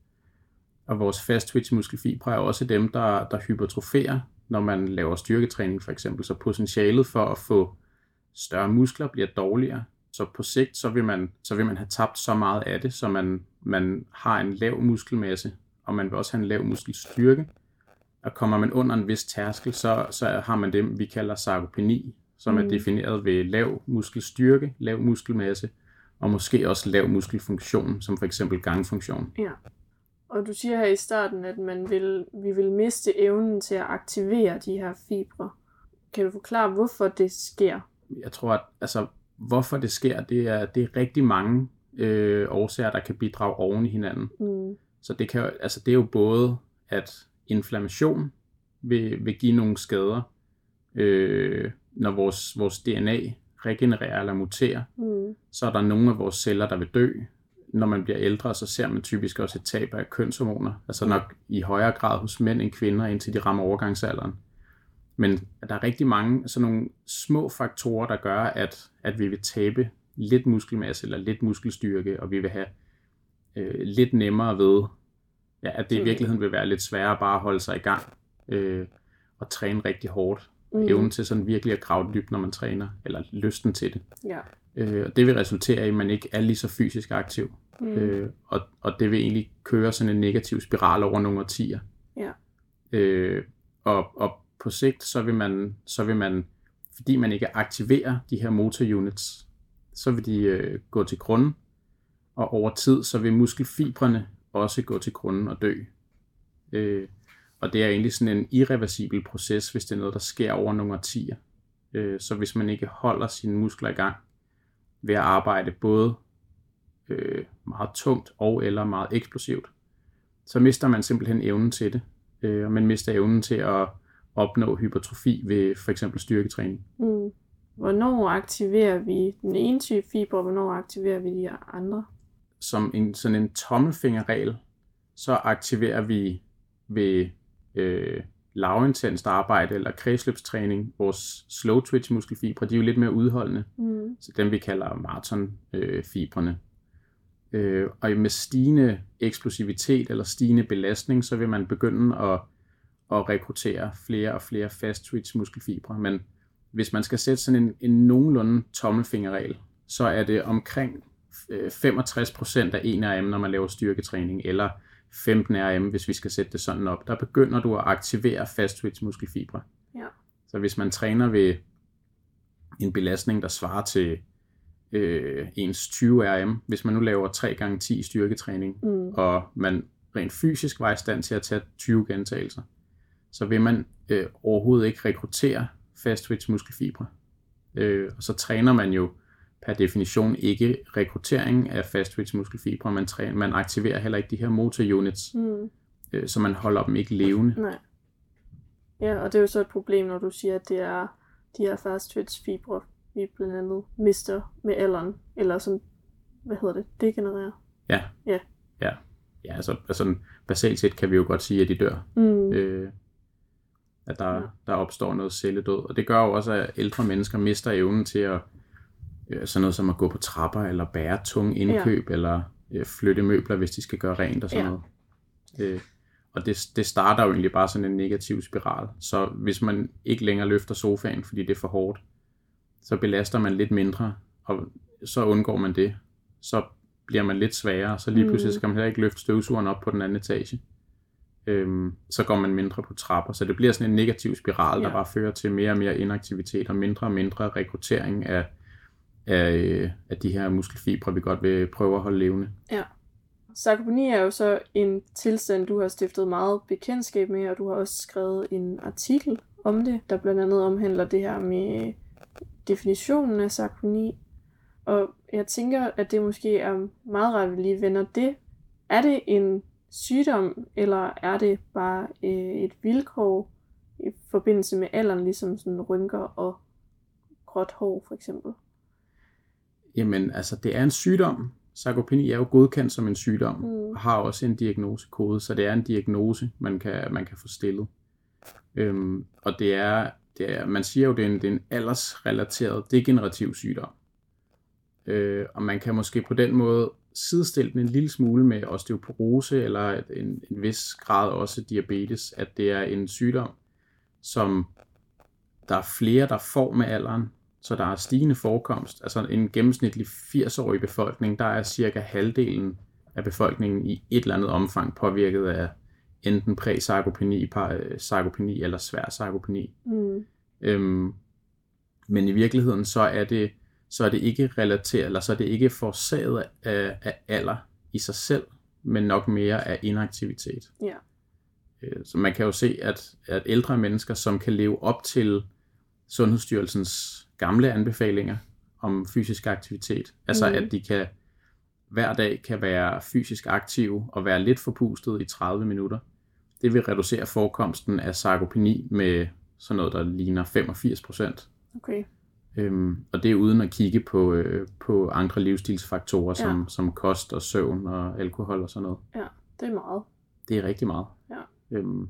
Og vores fast twitch muskelfibre er også dem, der, der hypertroferer, når man laver styrketræning for eksempel. Så potentialet for at få større muskler bliver dårligere. Så på sigt, så vil man, så vil man have tabt så meget af det, så man, man har en lav muskelmasse, og man vil også have en lav muskelstyrke. Og kommer man under en vis tærskel, så, så har man det, vi kalder sarkopeni, som mm. er defineret ved lav muskelstyrke, lav muskelmasse, og måske også lav muskelfunktion, som for eksempel gangfunktion. Ja. Og du siger her i starten, at man vil, vi vil miste evnen til at aktivere de her fibre. Kan du forklare, hvorfor det sker? Jeg tror, at altså, hvorfor det sker, det er, det er rigtig mange øh, årsager, der kan bidrage oven i hinanden. Mm. Så det, kan, altså, det er jo både, at inflammation vil, vil give nogle skader, øh, når vores, vores DNA regenererer eller muterer. Mm. Så er der nogle af vores celler, der vil dø. Når man bliver ældre, så ser man typisk også et tab af kønshormoner. Altså nok i højere grad hos mænd end kvinder, indtil de rammer overgangsalderen. Men der er rigtig mange sådan nogle små faktorer, der gør, at, at vi vil tabe lidt muskelmasse eller lidt muskelstyrke, og vi vil have øh, lidt nemmere ved, ja, at det i virkeligheden vil være lidt sværere bare at holde sig i gang øh, og træne rigtig hårdt. Mm. Evnen til sådan virkelig at grave dybt, når man træner, eller lysten til det. Ja. Øh, og det vil resultere i, at man ikke er lige så fysisk aktiv. Mm. Øh, og, og det vil egentlig køre sådan en negativ spiral over nogle årtier. Ja. Øh, og, og på sigt, så vil man, så vil man, fordi man ikke aktiverer de her motorunits, så vil de øh, gå til grunden, og over tid, så vil muskelfibrene også gå til grunden og dø. Øh, og det er egentlig sådan en irreversibel proces, hvis det er noget, der sker over nogle årtier. Øh, så hvis man ikke holder sine muskler i gang ved at arbejde både øh, meget tungt og eller meget eksplosivt, så mister man simpelthen evnen til det. Øh, og man mister evnen til at opnå hypertrofi ved for eksempel styrketræning. Mm. Hvornår aktiverer vi den ene type fiber, og hvornår aktiverer vi de andre? Som en, sådan en tommelfingerregel, så aktiverer vi ved øh, lavintenst arbejde eller kredsløbstræning vores slow twitch muskelfibre, de er jo lidt mere udholdende. Mm. Så dem vi kalder maratonfibrene. Øh, og med stigende eksplosivitet eller stigende belastning, så vil man begynde at, at rekruttere flere og flere fast twitch muskelfibre. Men hvis man skal sætte sådan en, en nogenlunde tommelfingerregel, så er det omkring 65% af en RM, når man laver styrketræning, eller 15 RM, hvis vi skal sætte det sådan op. Der begynder du at aktivere fast twitch muskelfibre. Ja. Så hvis man træner ved en belastning, der svarer til øh, ens 20 RM, hvis man nu laver 3 gange 10 styrketræning, mm. og man rent fysisk var i stand til at tage 20 gentagelser, så vil man øh, overhovedet ikke rekruttere fast twitch muskelfibre. Øh, og så træner man jo per definition ikke rekruttering af fast twitch muskelfibre, man, træner, man aktiverer heller ikke de her motor units, mm. øh, så man holder dem ikke levende. Nej. Ja, og det er jo så et problem, når du siger, at det er de her fast twitch fibre, vi blandt andet mister med alderen, eller som, hvad hedder det, degenererer. Ja. Ja. Ja, ja altså, altså basalt set kan vi jo godt sige, at de dør. Mm. Øh, at der, Ja. der opstår noget celledød. Og det gør jo også, at ældre mennesker mister evnen til at øh, sådan noget som at gå på trapper, eller bære tunge indkøb, ja. eller øh, flytte møbler, hvis de skal gøre rent og sådan Ja. noget. Øh, og det, det starter jo egentlig bare sådan en negativ spiral. Så hvis man ikke længere løfter sofaen, fordi det er for hårdt, så belaster man lidt mindre, og så undgår man det. Så bliver man lidt svagere, så lige pludselig Mm. så kan man heller ikke løfte støvsugeren op på den anden etage. Øhm, så går man mindre på trapper, så det bliver sådan en negativ spiral, der Ja. bare fører til mere og mere inaktivitet og mindre og mindre rekruttering af, af, øh, af de her muskelfibre, vi godt vil prøve at holde levende. Ja. Sarkopeni er jo så en tilstand, du har stiftet meget bekendtskab med, og du har også skrevet en artikel om det, der blandt andet omhandler det her med definitionen af sarkopeni. Og jeg tænker, at det måske er meget rart, at vi lige vender det. Er det en sygdom, eller er det bare øh, et vilkår i forbindelse med alderen, ligesom sådan rynker og gråt hår for eksempel? Jamen, altså, det er en sygdom. Sarkopeni er jo godkendt som en sygdom, Mm. og har også en diagnosekode, så det er en diagnose, man kan, man kan få stillet. Øhm, og det er, det er, man siger jo, det er en, det er en aldersrelateret degenerativ sygdom. Øh, og man kan måske på den måde sidestille den en lille smule med osteoporose, eller en, en vis grad også diabetes, at det er en sygdom, som der er flere, der får med alderen, så der er stigende forekomst. Altså en gennemsnitlig 80-årig befolkning, der er cirka halvdelen af befolkningen i et eller andet omfang påvirket af enten præsarkopeni, sarkopeni eller svær sarkopeni. Mm. Øhm, men i virkeligheden så er det så er det ikke relateret, eller så er det ikke forårsaget af, af alder i sig selv, men nok mere af inaktivitet. Ja. Øh, Så man kan jo se, at, at ældre mennesker, som kan leve op til Sundhedsstyrelsens gamle anbefalinger om fysisk aktivitet, altså Mhm. at de kan hver dag kan være fysisk aktive og være lidt forpustet i 30 minutter, det vil reducere forekomsten af sarkopeni med sådan noget, der ligner 85 procent. Okay. Øhm, og det er uden at kigge på, øh, på andre livsstilsfaktorer, som, Ja. som kost og søvn og alkohol og sådan noget. Det er meget. Det er rigtig meget. Ja. Øhm,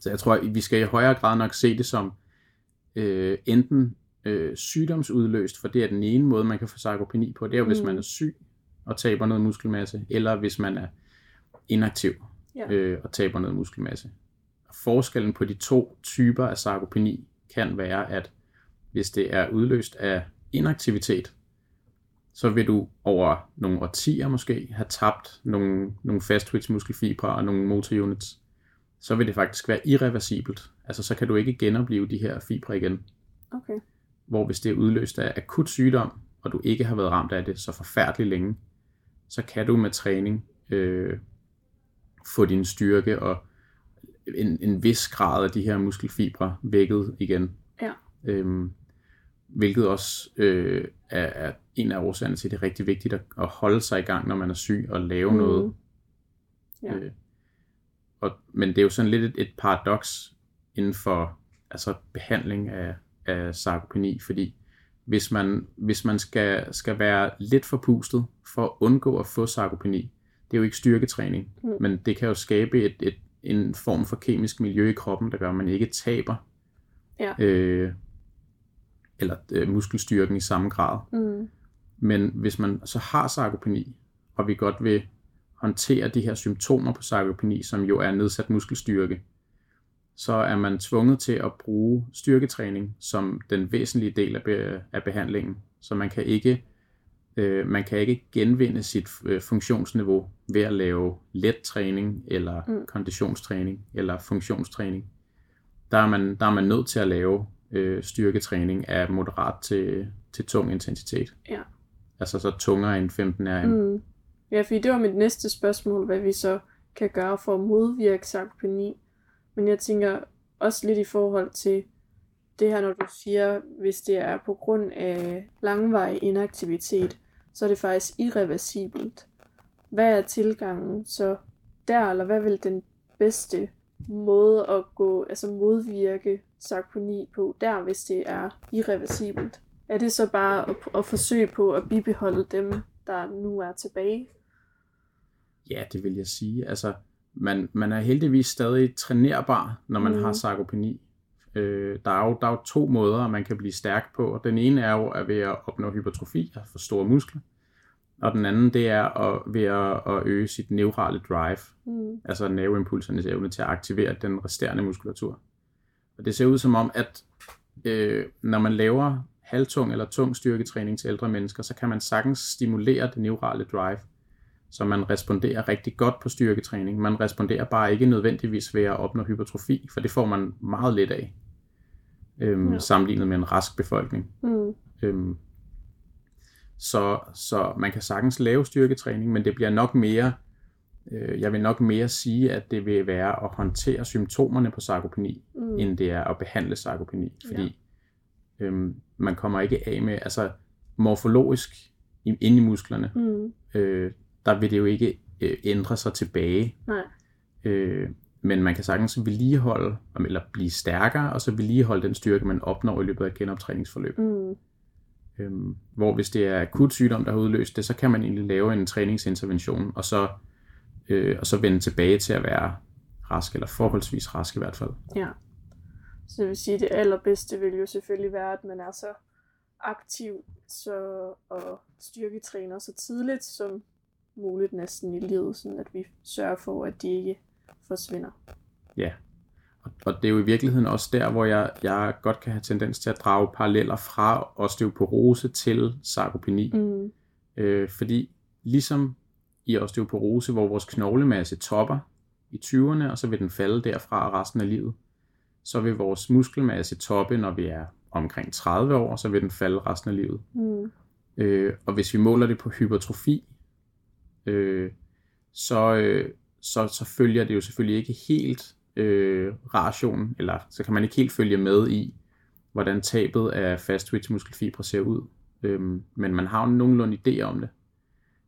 Så jeg tror, vi skal i højere grad nok se det som øh, enten øh, sygdomsudløst, for det er den ene måde, man kan få sarkopeni på. Det er jo, hvis Mm. man er syg og taber noget muskelmasse, eller hvis man er inaktiv Ja. øh, og taber noget muskelmasse. Og forskellen på de to typer af sarkopeni kan være, at hvis det er udløst af inaktivitet, så vil du over nogle årtier måske have tabt nogle, nogle fast muskelfibre og nogle motorunits. Så vil det faktisk være irreversibelt. Altså så kan du ikke genopleve de her fibre igen. Okay. Hvor hvis det er udløst af akut sygdom, og du ikke har været ramt af det så forfærdeligt længe, så kan du med træning øh, få din styrke og en, en vis grad af de her muskelfibre vækket igen. Ja. Øhm, hvilket også øh, er, er en af årsagerne til, at det er rigtig vigtigt at, at holde sig i gang, når man er syg, og lave Mhm. noget. Ja. Øh, og, men det er jo sådan lidt et, et paradoks inden for altså behandling af, af sarkopeni, fordi hvis man, hvis man skal, skal være lidt forpustet for at undgå at få sarkopeni, det er jo ikke styrketræning, Mm. men det kan jo skabe et, et, en form for kemisk miljø i kroppen, der gør, at man ikke taber Ja. øh, eller øh, muskelstyrken i samme grad. Mm. Men hvis man så har sarkopeni, og vi godt vil håndtere de her symptomer på sarkopeni, som jo er nedsat muskelstyrke, så er man tvunget til at bruge styrketræning som den væsentlige del af, be- af behandlingen. Så man kan ikke øh, man kan ikke genvinde sit øh, funktionsniveau ved at lave let træning eller Mm. konditionstræning eller funktionstræning. Der er man, der er man nødt til at lave øh, styrketræning af moderat til, til tung intensitet. Ja. Altså så tungere end 15 RM. Mm. Mm. Ja, fordi det var mit næste spørgsmål, hvad vi så kan gøre for at modvirke sarkopeni. Men jeg tænker også lidt i forhold til det her, når du siger, hvis det er på grund af langvarig inaktivitet, så er det faktisk irreversibelt. Hvad er tilgangen så der, eller hvad vil den bedste måde at gå, altså modvirke sarkoni på der, hvis det er irreversibelt? Er det så bare at, at forsøge på at bibeholde dem, der nu er tilbage? Ja, det vil jeg sige. Altså, man, man er heldigvis stadig trænerbar, når man mm. har sarkopeni. Øh, der, er jo, der er jo to måder, man kan blive stærk på. Og Den ene er jo at ved at opnå hypertrofi, altså få store muskler. Og den anden, det er at, ved at, at øge sit neurale drive, Mm. altså nerveimpulsernes evne til at aktivere den resterende muskulatur. Og det ser ud som om, at øh, når man laver halvtung eller tung styrketræning til ældre mennesker, så kan man sagtens stimulere det neurale drive, så man responderer rigtig godt på styrketræning. Man responderer bare ikke nødvendigvis ved at opnå hypertrofi, for det får man meget lidt af, øhm, Ja. ja. sammenlignet med en rask befolkning. Mm. Øhm, så, så man kan sagtens lave styrketræning, men det bliver nok mere, øh, jeg vil nok mere sige, at det vil være at håndtere symptomerne på sarkopeni, Mm. end det er at behandle sarkopeni. Fordi øhm, man kommer ikke af med, altså morfologisk i- inde i musklerne, Mm. øh, der vil det jo ikke øh, ændre sig tilbage. Nej. Øh, men man kan sagtens vedligeholde, eller blive stærkere, og så vedligeholde den styrke, man opnår i løbet af et genoptræningsforløb. Mm. Øhm, hvor hvis det er akut sygdom, der har udløst det, så kan man egentlig lave en træningsintervention, og så, øh, og så vende tilbage til at være rask, eller forholdsvis rask i hvert fald. Ja. Så det vil sige, at det allerbedste vil jo selvfølgelig være, at man er så aktiv så, og styrketræner så tidligt som muligt næsten i livet, sådan at vi sørger for, at de ikke forsvinder. Ja. Og, og det er jo i virkeligheden også der, hvor jeg, jeg godt kan have tendens til at drage paralleller fra osteoporose til sarkopeni. Mm. Øh, fordi ligesom i osteoporose, hvor vores knoglemasse topper i 20'erne, og så vil den falde derfra resten af livet, så vil vores muskelmasse toppe, når vi er omkring 30 år, så vil den falde resten af livet. Mm. Øh, og hvis vi måler det på hypertrofi, øh, så, øh, så, så følger det jo selvfølgelig ikke helt øh, rationen, eller så kan man ikke helt følge med i, hvordan tabet af fast twitch muskelfibre ser ud. Øhm, men man har jo nogenlunde idé om det.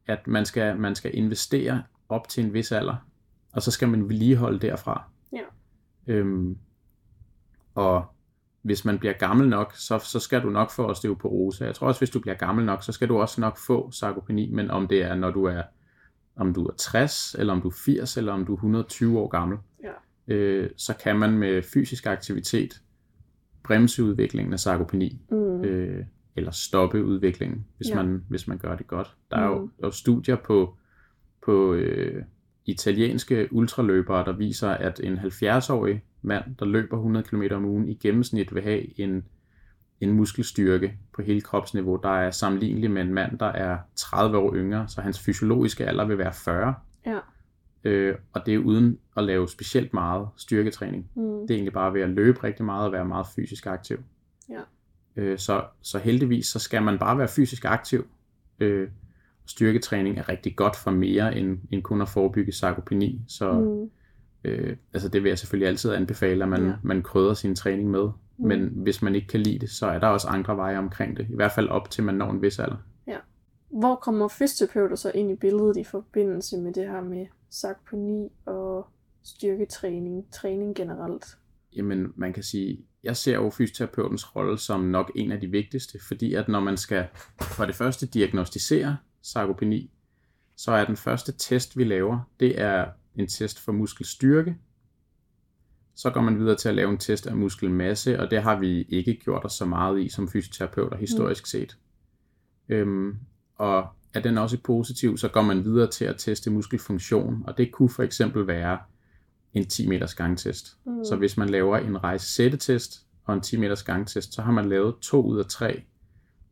At man skal, man skal investere op til en vis alder, og så skal man vedligeholde derfra. Ja. Øhm, og hvis man bliver gammel nok, så, så skal du nok få osteoporose. Jeg tror også, hvis du bliver gammel nok, så skal du også nok få sarkopeni, men om det er, når du er, om du er 60, eller om du er 80, eller om du er 120 år gammel, Ja. øh, så kan man med fysisk aktivitet bremse udviklingen af sarkopeni, Mm. øh, eller stoppe udviklingen, hvis, Ja. man, hvis man gør det godt. Der er jo, Mm. der er jo studier på, på øh, italienske ultraløbere, der viser, at en 70-årig mand, der løber 100 km om ugen, i gennemsnit vil have en, en muskelstyrke på hele kropsniveau, der er sammenlignelig med en mand, der er 30 år yngre, så hans fysiologiske alder vil være 40. Ja. Øh, og det er uden at lave specielt meget styrketræning. Mm. Det er egentlig bare ved at løbe rigtig meget og være meget fysisk aktiv. Ja. Øh, så, så heldigvis så skal man bare være fysisk aktiv. Øh, styrketræning er rigtig godt for mere end, end kun at forebygge sarkopeni. Så Mm. Øh, altså det vil jeg selvfølgelig altid anbefale, at man, Ja. ja. man krydder sin træning med. Mm. Men hvis man ikke kan lide det, så er der også andre veje omkring det. I hvert fald op til man når en vis alder. Hvor kommer fysioterapeuter så ind i billedet i forbindelse med det her med sarkopeni og styrketræning, træning generelt? Jamen, man kan sige, jeg ser jo fysioterapeutens rolle som nok en af de vigtigste, fordi at når man skal for det første diagnostisere sarkopeni, så er den første test, vi laver, det er en test for muskelstyrke. Så går man videre til at lave en test af muskelmasse, og det har vi ikke gjort os så meget i som fysioterapeuter historisk set. Øhm, og er den også positiv, så går man videre til at teste muskelfunktion, og det kunne for eksempel være en 10 meters gangtest. Mm. Så hvis man laver en rejse-sættetest og en 10 meters gangtest, så har man lavet to ud af tre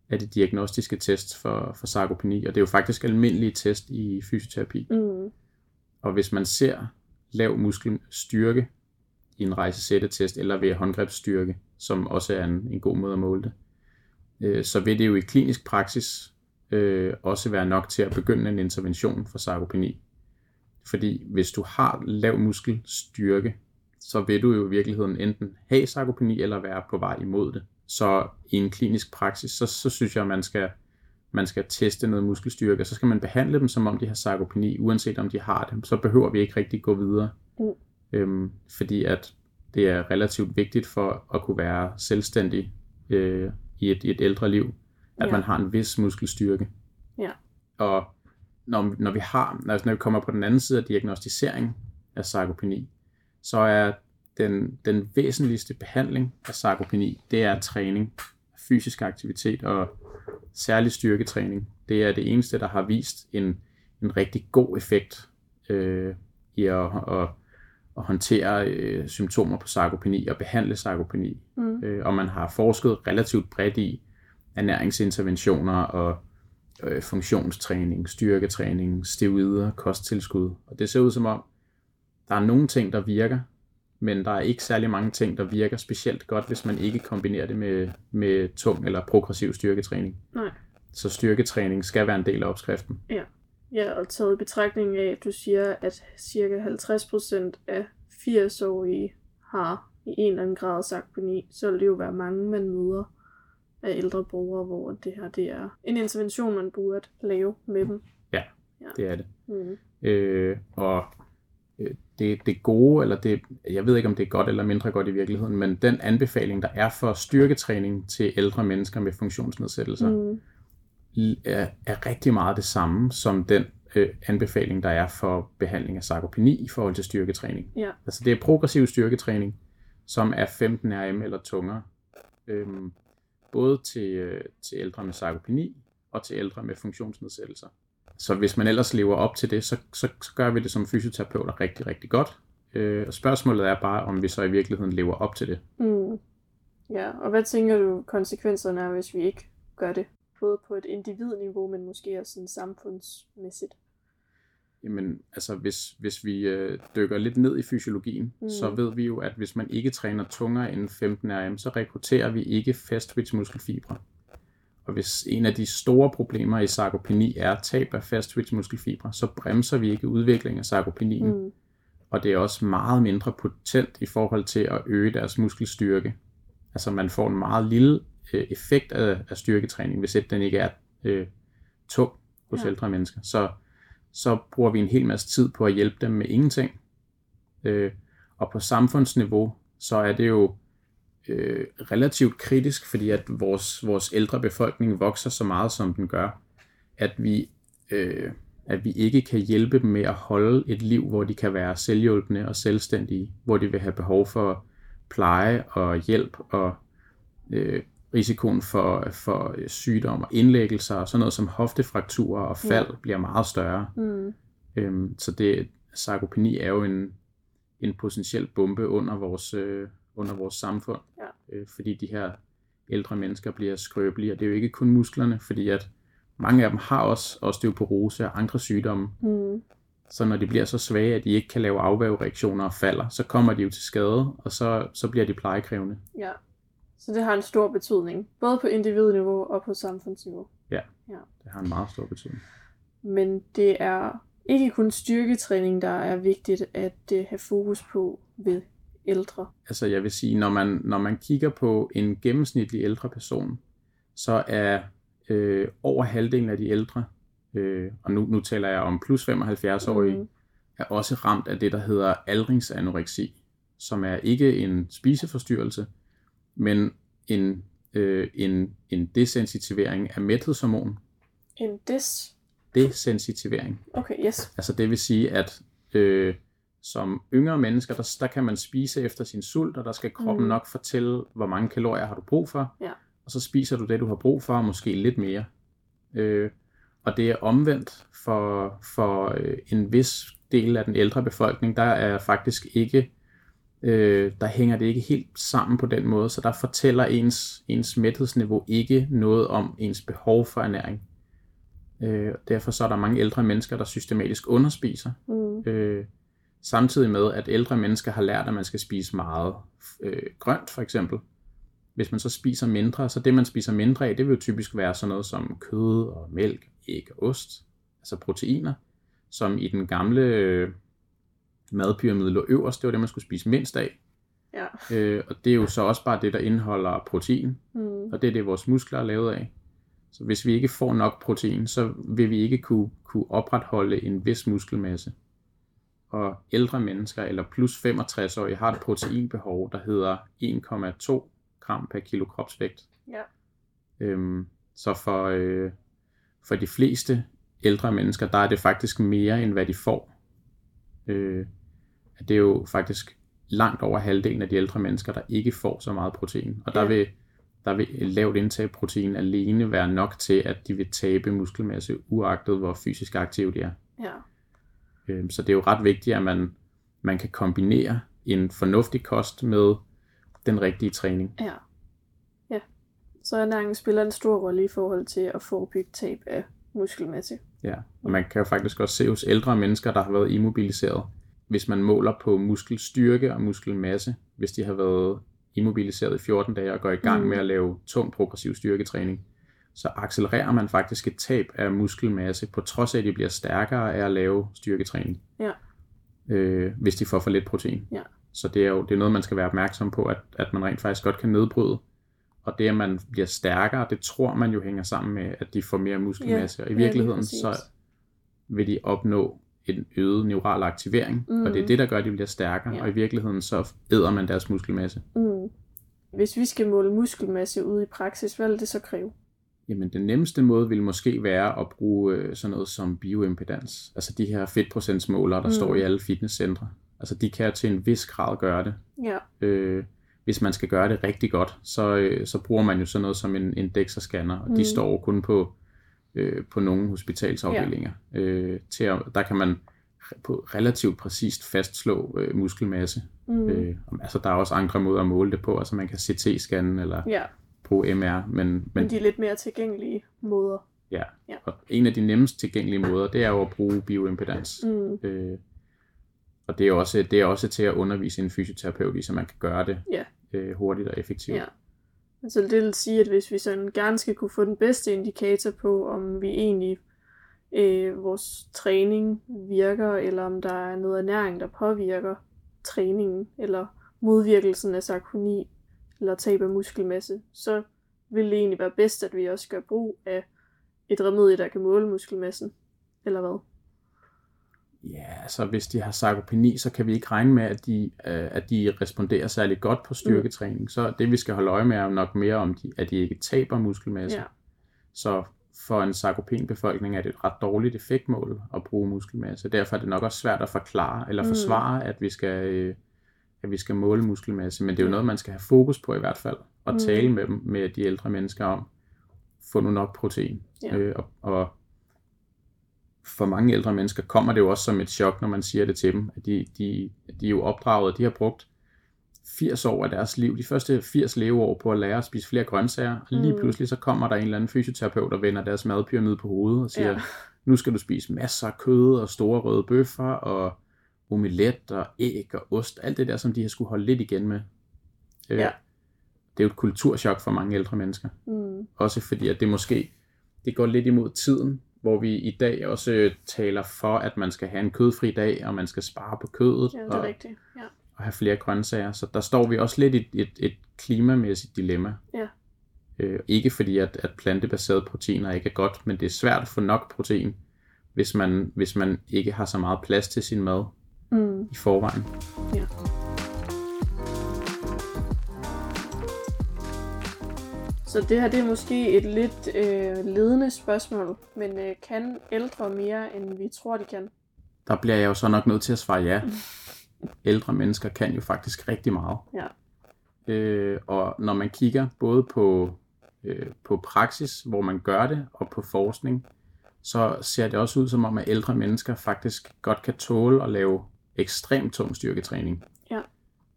af de diagnostiske tests for, for sarkopeni, og det er jo faktisk almindelige test i fysioterapi. Mm. Og hvis man ser lav muskelstyrke i en rejsesættetest eller ved håndgrebsstyrke, som også er en, en god måde at måle det, øh, så vil det jo i klinisk praksis øh, også være nok til at begynde en intervention for sarkopeni. Fordi hvis du har lav muskelstyrke, så vil du jo i virkeligheden enten have sarkopeni eller være på vej imod det. Så i en klinisk praksis, så, så synes jeg, at man skal, man skal teste noget muskelstyrke, og så skal man behandle dem, som om de har sarkopeni, uanset om de har det. Så behøver vi ikke rigtig gå videre. Mm. Øhm, fordi at det er relativt vigtigt for at kunne være selvstændig øh, i, et, i et ældre liv, at Ja. man har en vis muskelstyrke. Ja. Og når, når vi har, altså når vi kommer på den anden side af diagnostisering af sarkopeni, så er den, den væsentligste behandling af sarkopeni, det er træning, fysisk aktivitet og særlig styrketræning. Det er det eneste, der har vist en, en rigtig god effekt øh, i at, at, at håndtere øh, symptomer på sarkopeni og behandle sarkopeni. Mm. Øh, og man har forsket relativt bredt i ernæringsinterventioner og øh, funktionstræning, styrketræning, steroider, kosttilskud. Og det ser ud som om, der er nogle ting, der virker, men der er ikke særlig mange ting, der virker specielt godt, hvis man ikke kombinerer det med, med tung eller progressiv styrketræning. Nej. Så styrketræning skal være en del af opskriften. Ja, og taget i betragtning af, at du siger, at cirka 50% af 80-årige har i en eller anden grad sarkopeni, så vil det jo være mange, man møder af ældre brugere, hvor det her det er en intervention, man burde lave med dem. Det er det. Mm. Øh, og det, det gode, eller det, jeg ved ikke om det er godt eller mindre godt i virkeligheden, men den anbefaling, der er for styrketræning til ældre mennesker med funktionsnedsættelser, Mm. er, er rigtig meget det samme som den øh, anbefaling, der er for behandling af sarkopeni i forhold til styrketræning. Ja. Altså det er progressiv styrketræning, som er 15 RM eller tungere, øhm, både til, øh, til ældre med sarkopeni og til ældre med funktionsnedsættelser. Så hvis man ellers lever op til det, så, så, så gør vi det som fysioterapeuter rigtig, rigtig godt. Øh, og spørgsmålet er bare, om vi så i virkeligheden lever op til det. Mm. Ja, og hvad tænker du konsekvenserne er, hvis vi ikke gør det? Både på et individniveau, men måske også sådan samfundsmæssigt. Jamen, altså hvis, hvis vi øh, dykker lidt ned i fysiologien, Mm. så ved vi jo, at hvis man ikke træner tungere end 15 RM, så rekrutterer vi ikke fast muskelfibre. Og hvis en af de store problemer i sarkopeni er tab af fast muskelfibre, så bremser vi ikke udviklingen af sarkopenien. Mm. Og det er også meget mindre potent i forhold til at øge deres muskelstyrke. Altså man får en meget lille øh, effekt af, af styrketræning, hvis den ikke er øh, tung hos ja. ældre mennesker. Så, så bruger vi en hel masse tid på at hjælpe dem med ingenting. Øh, og på samfundsniveau, så er det jo øh, relativt kritisk, fordi at vores, vores ældre befolkning vokser så meget, som den gør, at vi, øh, at vi ikke kan hjælpe dem med at holde et liv, hvor de kan være selvhjulpende og selvstændige, hvor de vil have behov for pleje og hjælp og øh, risikoen for, for sygdom og indlæggelser og sådan noget som hoftefrakturer og fald ja. bliver meget større. Mm. Øhm, så det, sarkopeni er jo en, en potentiel bombe under vores, øh, under vores samfund, Ja. øh, fordi de her ældre mennesker bliver skrøbelige, og det er jo ikke kun musklerne, fordi at mange af dem har også osteoporose og andre sygdomme, Mm. så når de bliver så svage, at de ikke kan lave afværgereaktioner og falder, så kommer de jo til skade, og så, så bliver de plejekrævende. Ja. Så det har en stor betydning, både på individniveau og på samfundsniveau. Det har en meget stor betydning. Men det er ikke kun styrketræning, der er vigtigt at øh, have fokus på ved ældre. Altså jeg vil sige, når man, når man kigger på en gennemsnitlig ældre person, så er øh, over halvdelen af de ældre, øh, og nu, nu taler jeg om plus 75-årige, Mhm. er også ramt af det, der hedder aldringsanoreksi, som er ikke en spiseforstyrrelse, men en, øh, en, en desensitivering af mæthedshormon. En dis. Desensitivering. Okay, yes. Altså det vil sige, at øh, som yngre mennesker, der, der kan man spise efter sin sult, og der skal kroppen Mm. nok fortælle, hvor mange kalorier har du brug for. Ja. Og så spiser du det, du har brug for, og måske lidt mere. Øh, og det er omvendt for, for øh, en vis del af den ældre befolkning, der er faktisk ikke, øh, der hænger det ikke helt sammen på den måde, så der fortæller ens, ens mæthedsniveau ikke noget om ens behov for ernæring. Øh, derfor så er der mange ældre mennesker, der systematisk underspiser, Mm. øh, samtidig med, at ældre mennesker har lært, at man skal spise meget øh, grønt, for eksempel. Hvis man så spiser mindre, så det, man spiser mindre af, det vil jo typisk være sådan noget som kød og mælk, æg og ost, altså proteiner, som i den gamle øh, madpyramide lå øverst, det var det, man skulle spise mindst af. Ja. Øh, og det er jo så også bare det, der indeholder protein, Mm. og det er det, vores muskler er lavet af. Så hvis vi ikke får nok protein, så vil vi ikke kunne, kunne opretholde en vis muskelmasse. Og ældre mennesker eller plus 65-årige har et proteinbehov, der hedder 1,2 gram per kilo kropsvægt. Ja. Øhm, så for, øh, for de fleste ældre mennesker, der er det faktisk mere, end hvad de får. Øh, det er jo faktisk langt over halvdelen af de ældre mennesker, der ikke får så meget protein. Og der, Ja. vil, der vil lavt indtag af protein alene være nok til, at de vil tabe muskelmasse, uagtet hvor fysisk aktive de er. Ja. Øh, Så det er jo ret vigtigt, at man, man kan kombinere en fornuftig kost med den rigtige træning. Ja. Ja. Så ernæringen spiller en stor rolle i forhold til at forebygge tab af muskelmasse. Ja, og man kan jo faktisk også se hos ældre mennesker, der har været immobiliseret, hvis man måler på muskelstyrke og muskelmasse, hvis de har været immobiliseret i 14 dage og går i gang Mm. med at lave tung progressiv styrketræning, så accelererer man faktisk et tab af muskelmasse, på trods af, at de bliver stærkere af at lave styrketræning, Ja. øh, hvis de får for lidt protein. Ja. Så det er jo det er noget, man skal være opmærksom på, at, at man rent faktisk godt kan nedbryde. Og det, at man bliver stærkere, det tror man jo hænger sammen med, at de får mere muskelmasse. Ja, og i ja, virkeligheden, præcis. så vil de opnå en øget neural aktivering, mm. og det er Mhm. det, der gør, at de bliver stærkere. Ja. Og i virkeligheden, så æder man deres muskelmasse. Mm. Hvis vi skal måle muskelmasse ude i praksis, hvad vil det så kræve? Jamen, den nemmeste måde vil måske være at bruge øh, sådan noget som bioimpedans. Altså de her fedtprocentsmålere, der Mm. mm. står i alle fitnesscentre. Altså de kan til en vis grad gøre det. Ja. Øh, hvis man skal gøre det rigtig godt, så, øh, så bruger man jo sådan noget som en, en DEXA-scanner, og mm. Mm. de står kun på, øh, på nogle hospitalsafdelinger. Ja. Øh, til at, der kan man på relativt præcist fastslå øh, muskelmasse. Mm. Mm. Øh, altså der er også andre måder at måle det på, altså man kan CT-scanne eller ja, bruge MR, men, men men de er lidt mere tilgængelige måder. ja. Ja. Og en af de nemmest tilgængelige måder, det er jo at bruge bioimpedans. Mm. Øh, og det er, også, det er også til at undervise en fysioterapeut i, så man kan gøre det Ja. øh, hurtigt og effektivt. Ja. Altså det vil sige, at hvis vi sådan gerne skal kunne få den bedste indikator på, om vi egentlig øh, vores træning virker, eller om der er noget ernæring, der påvirker træningen, eller modvirkelsen af sarkoni, eller tab af muskelmasse, så vil det egentlig være bedst, at vi også gør brug af et remedie, der kan måle muskelmassen. Eller hvad? Ja, altså hvis de har sarkopeni, så kan vi ikke regne med, at de, øh, at de responderer særlig godt på styrketræning. Så det vi skal holde øje med er nok mere om, de, at de ikke taber muskelmasse. Ja. Så for en sarkopenbefolkning er det et ret dårligt effektmål at bruge muskelmasse. Derfor er det nok også svært at forklare eller Mm. forsvare, at vi skal øh, at vi skal måle muskelmasse, men det er jo noget, man skal have fokus på i hvert fald, og Mm. tale med dem, med de ældre mennesker om, få nu nok protein. Ja. Øh, og, og for mange ældre mennesker kommer det jo også som et chok, når man siger det til dem, at de, de, de er jo opdraget, de har brugt 80 år af deres liv, de første 80 leveår på at lære at spise flere grøntsager, og lige Mm. pludselig så kommer der en eller anden fysioterapeut og vender deres madpyramide på hovedet og siger, Ja. nu skal du spise masser af kød og store røde bøffer og omelet og æg og ost, alt det der, som de har skulle holde lidt igen med. Øh, Ja. Det er jo et kulturschok for mange ældre mennesker. Mm. Også fordi, at det måske det går lidt imod tiden, hvor vi i dag også øh, taler for, at man skal have en kødfri dag, og man skal spare på kødet Ja, det er og, rigtigt. Ja. og have flere grøntsager. Så der står vi også lidt i et, et, et klimamæssigt dilemma. Ja. Øh, ikke fordi, at, at plantebaserede proteiner ikke er godt, men det er svært at få nok protein, hvis man, hvis man ikke har så meget plads til sin mad Mm. i forvejen. Ja. Så det her det er måske et lidt øh, ledende spørgsmål, men øh, kan ældre mere, end vi tror, de kan? Der bliver jeg jo så nok nødt til at svare ja. Ældre mennesker kan jo faktisk rigtig meget. Ja. Øh, og når man kigger både på, øh, på praksis, hvor man gør det, og på forskning, så ser det også ud som om, at ældre mennesker faktisk godt kan tåle at lave ekstremt tung styrketræning. Ja.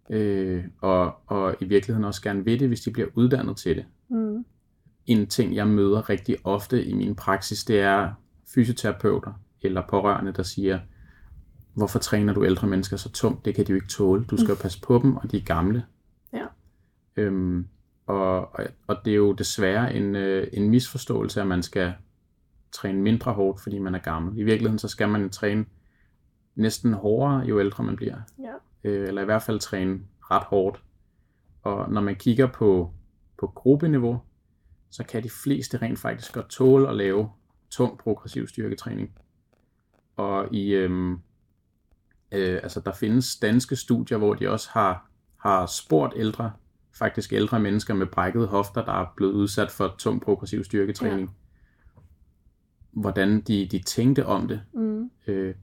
Øh, og, og i virkeligheden også gerne vil det, hvis de bliver uddannet til det. Mm. En ting, jeg møder rigtig ofte i min praksis, det er fysioterapeuter eller pårørende, der siger, hvorfor træner du ældre mennesker så tungt? Det kan de jo ikke tåle. Du skal jo passe på dem, og de er gamle. Ja. Øhm, og, og, og det er jo desværre en, øh, en misforståelse, at man skal træne mindre hårdt, fordi man er gammel. I virkeligheden så skal man træne næsten hårdere, jo ældre man bliver. Ja. Øh, eller i hvert fald træne ret hårdt. Og når man kigger på, på gruppeniveau, så kan de fleste rent faktisk godt tåle at lave tung progressiv styrketræning. Og i, øhm, øh, altså der findes danske studier, hvor de også har, har spurgt ældre, faktisk ældre mennesker med brækkede hofter, der er blevet udsat for tung progressiv styrketræning, ja. hvordan de, de tænkte om det. Mm. Øh,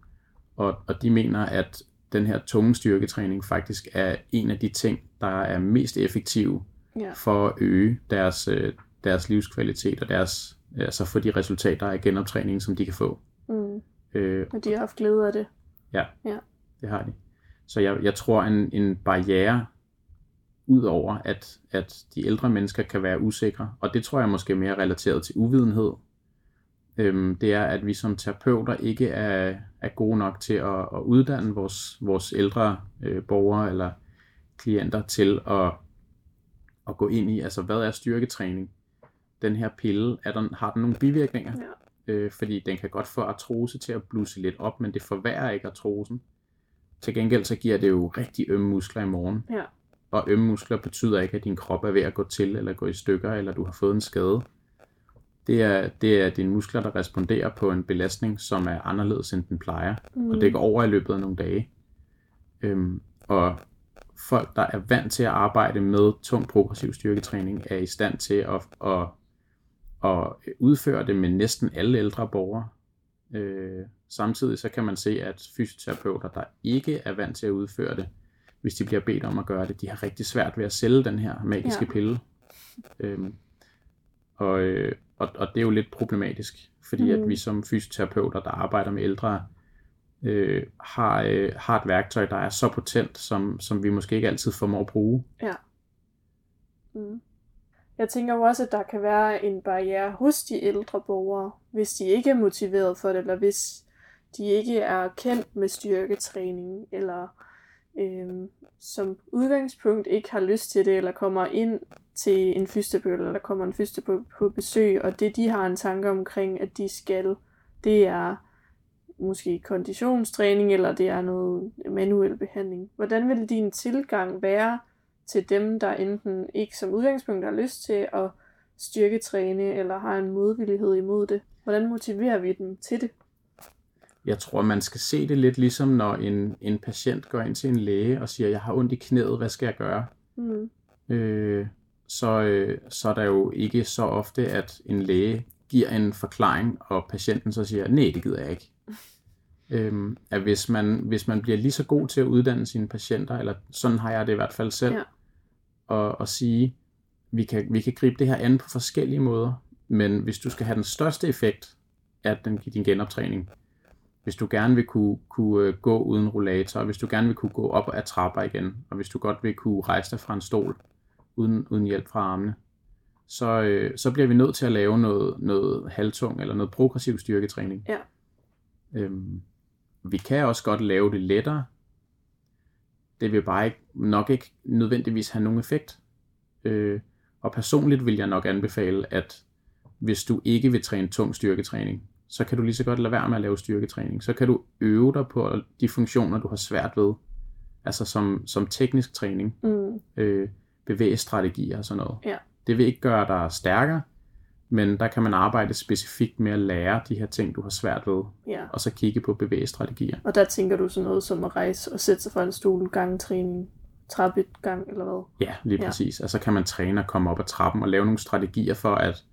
og, og de mener, at den her tunge styrketræning faktisk er en af de ting, der er mest effektive Ja. for at øge deres, øh, deres livskvalitet og deres, altså få de resultater af genoptræningen, som de kan få. Mm. Øh, Og de har haft glæde af det. det har de. Så jeg, jeg tror, en, en barriere ud over, at, at de ældre mennesker kan være usikre, og det tror jeg måske er mere relateret til uvidenhed, øhm, det er, at vi som terapeuter ikke er, er gode nok til at, at uddanne vores, vores ældre øh, borgere eller klienter til at, at gå ind i, altså hvad er styrketræning? Den her pille, er der, har den nogle bivirkninger? Ja. øh, fordi den kan godt få artrose til at blusse lidt op, men det forværrer ikke artrosen. Til gengæld så giver det jo rigtig ømme muskler i morgen. Ja. Og ømme muskler betyder ikke, at din krop er ved at gå til, eller gå i stykker, eller du har fået en skade. Det er, det er dine muskler, der responderer på en belastning, som er anderledes, end den plejer. Mm. Og det går over i løbet af nogle dage. Øhm, og folk, der er vant til at arbejde med tung progressiv styrketræning, er i stand til at, at, at udføre det med næsten alle ældre borgere. Øh, samtidig så kan man se, at fysioterapeuter, der ikke er vant til at udføre det, hvis de bliver bedt om at gøre det, de har rigtig svært ved at sælge den her magiske Ja. pille. Øhm, og, øh, og, og det er jo lidt problematisk, fordi mm. At vi som fysioterapeuter, der arbejder med ældre, øh, har, øh, har et værktøj, der er så potent, som, som vi måske ikke altid formår at bruge. Mm. Jeg tænker jo også, at der kan være en barriere hos de ældre borgere, hvis de ikke er motiveret for det, eller hvis de ikke er kendt med styrketræning, eller øhm, som udgangspunkt ikke har lyst til det, eller kommer ind til en fysioterapeut, eller der kommer en fysioterapeut på besøg, og det de har en tanke omkring, at de skal, det er måske konditionstræning, eller det er noget manuel behandling. Hvordan vil din tilgang være til dem, der enten ikke som udgangspunkt har lyst til at styrketræne, eller har en modvillighed imod det? Hvordan motiverer vi dem til det? Jeg tror, man skal se det lidt ligesom, når en, en patient går ind til en læge og siger, jeg har ondt i knæet, hvad skal jeg gøre? Mm. øh, så, øh, så er der jo ikke så ofte, at en læge giver en forklaring, og patienten så siger, nej, det gider jeg ikke. Øhm, at hvis man, hvis man bliver lige så god til at uddanne sine patienter, eller sådan har jeg det i hvert fald selv, Ja. og, og sige, vi kan, vi kan gribe det her an på forskellige måder, men hvis du skal have den største effekt af den, din genoptræning, hvis du gerne vil kunne, kunne øh, gå uden rollator, hvis du gerne vil kunne gå op ad trapper igen, og hvis du godt vil kunne rejse dig fra en stol uden, uden hjælp fra armene, så, øh, så bliver vi nødt til at lave noget, noget halvtung eller noget progressiv styrketræning. Ja. Øhm, vi kan også godt lave det lettere. Det vil bare ikke, nok ikke nødvendigvis have nogen effekt. Øh, og personligt vil jeg nok anbefale, at hvis du ikke vil træne tung styrketræning, så kan du lige så godt lade være med at lave styrketræning. Så kan du øve dig på de funktioner, du har svært ved. Altså som, som teknisk træning, Mm. øh, bevægestrategier og sådan noget. Ja. Det vil ikke gøre dig stærkere, men der kan man arbejde specifikt med at lære de her ting, du har svært ved, Ja. og så kigge på bevægestrategier. Og der tænker du sådan noget som at rejse og sætte sig fra en stol, gangtræning, trappetgang eller hvad? Ja, lige Ja. præcis. Altså kan man træne og komme op ad trappen og lave nogle strategier for, at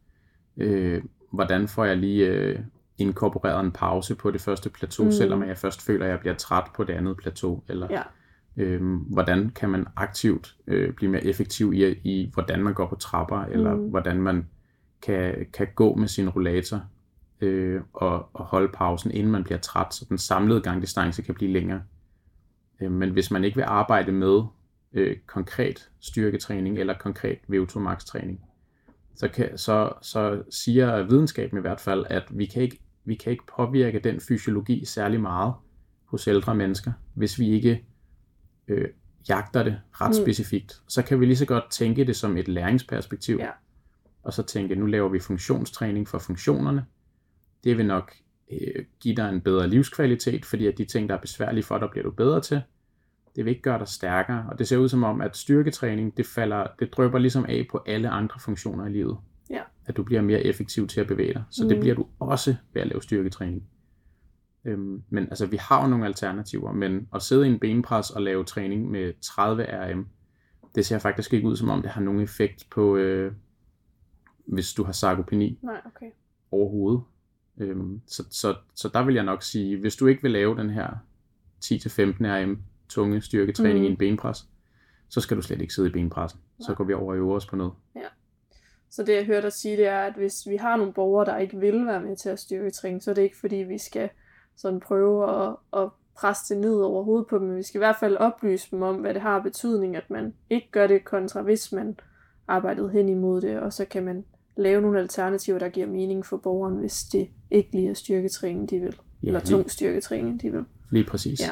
øh, hvordan får jeg lige øh, inkorporeret en pause på det første plateau, Mm. selvom jeg først føler, at jeg bliver træt på det andet plateau, eller Ja. øh, hvordan kan man aktivt øh, blive mere effektiv i, i, hvordan man går på trapper, eller Mm. hvordan man kan, kan gå med sin rollator øh, og, og holde pausen, inden man bliver træt, så den samlede gangdistance kan blive længere. Øh, men hvis man ikke vil arbejde med øh, konkret styrketræning eller konkret VO2 max træning, så, kan, så, så siger videnskaben i hvert fald, at vi kan, ikke, vi kan ikke påvirke den fysiologi særlig meget hos ældre mennesker, hvis vi ikke øh, jagter det ret Mm. specifikt. Så kan vi lige så godt tænke det som et læringsperspektiv, Ja. og så tænke, nu laver vi funktionstræning for funktionerne. Det vil nok øh, give dig en bedre livskvalitet, fordi at de ting, der er besværlige for dig, bliver du bedre til. Det vil ikke gøre dig stærkere, og det ser ud som om, at styrketræning, det, falder, det drøber ligesom af på alle andre funktioner i livet. Ja. At du bliver mere effektiv til at bevæge dig. Så mm. Det bliver du også ved at lave styrketræning. Øhm, men altså, vi har jo nogle alternativer, men at sidde i en benpres og lave træning med 30 RM, det ser faktisk ikke ud som om, det har nogen effekt på, øh, hvis du har sarkopeni Nej, okay. overhovedet. Øhm, så, så, så der vil jeg nok sige, hvis du ikke vil lave den her 10-15 RM tunge styrketræning Mm. i en benpres, så skal du slet ikke sidde i benpressen. Så Nej. går vi over og øver os på noget. Så det jeg hørte dig sige, det er, at hvis vi har nogle borgere, der ikke vil være med til at styrketræne, så er det ikke fordi, vi skal sådan prøve at, at presse det ned over hovedet på dem, men vi skal i hvert fald oplyse dem om, hvad det har betydning, at man ikke gør det kontra, hvis man arbejdede hen imod det, og så kan man lave nogle alternativer, der giver mening for borgeren, hvis det ikke lige er styrketræning, de vil. Ja, eller tung styrketræning, de vil. lige præcis. Ja.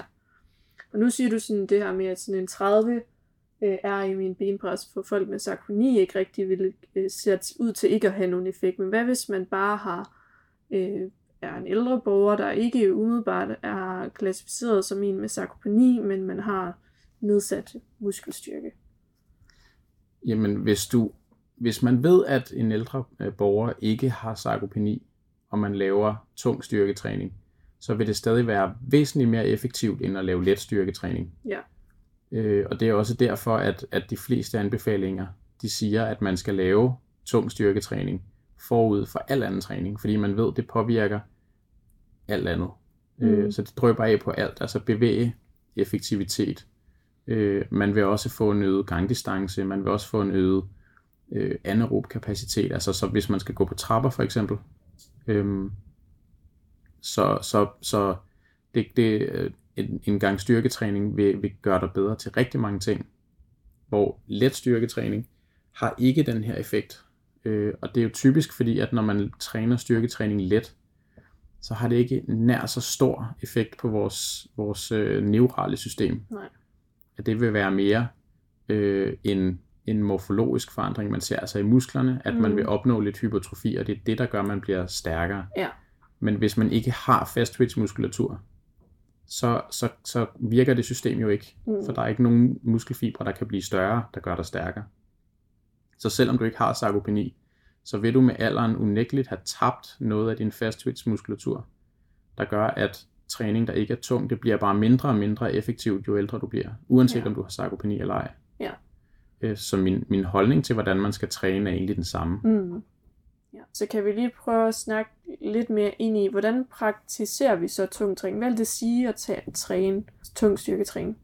Og nu siger du sådan det her med, at sådan en 30 øh, er i min benpres for folk med sarkoni ikke rigtig vil øh, ser ud til ikke at have nogen effekt. Men hvad hvis man bare har øh, er en ældre borger, der ikke umiddelbart er klassificeret som en med sarkopeni, men man har nedsat muskelstyrke? Jamen, hvis, du, hvis man ved, at en ældre øh, borger ikke har sarkopeni, og man laver tung styrketræning, så vil det stadig være væsentligt mere effektivt, end at lave let styrketræning. Ja. Øh, og det er også derfor, at, at de fleste anbefalinger, de siger, at man skal lave tung styrketræning forud for al anden træning, fordi man ved, det påvirker alt andet. Mm. Mm. Øh, så det drøber af på alt, altså bevæge, effektivitet. Øh, man vil også få en øget gangdistance, man vil også få en øget øh, anaerob kapacitet, altså så hvis man skal gå på trapper for eksempel. Øhm, så så, så det, det, øh, en, en gang styrketræning vil, vil gøre dig bedre til rigtig mange ting, hvor let styrketræning har ikke den her effekt. Øh, og det er jo typisk fordi, at når man træner styrketræning let, så har det ikke nær så stor effekt på vores, vores øh, neurale system. Nej. At det vil være mere øh, en, en morfologisk forandring, man ser altså i musklerne, at mm. man vil opnå lidt hypotrofi, og det er det, der gør, at man bliver stærkere. Ja. Men hvis man ikke har fast muskulatur, så, så, så virker det system jo ikke. Mm. For der er ikke nogen muskelfibre, der kan blive større, der gør dig stærkere. Så selvom du ikke har sarkopeni, så vil du med alderen unægteligt have tabt noget af din fastvitsmuskulatur, der gør, at træning, der ikke er tung, det bliver bare mindre og mindre effektivt, jo ældre du bliver, uanset Ja. ja. om du har sarkopeni eller ej. Ja. Øh, Så min, min holdning til, hvordan man skal træne, er egentlig den samme. Mm. Ja. Så kan vi lige prøve at snakke lidt mere ind i, hvordan praktiserer vi så tung træning? Hvad vil det sige at tage, træne tung styrketræning?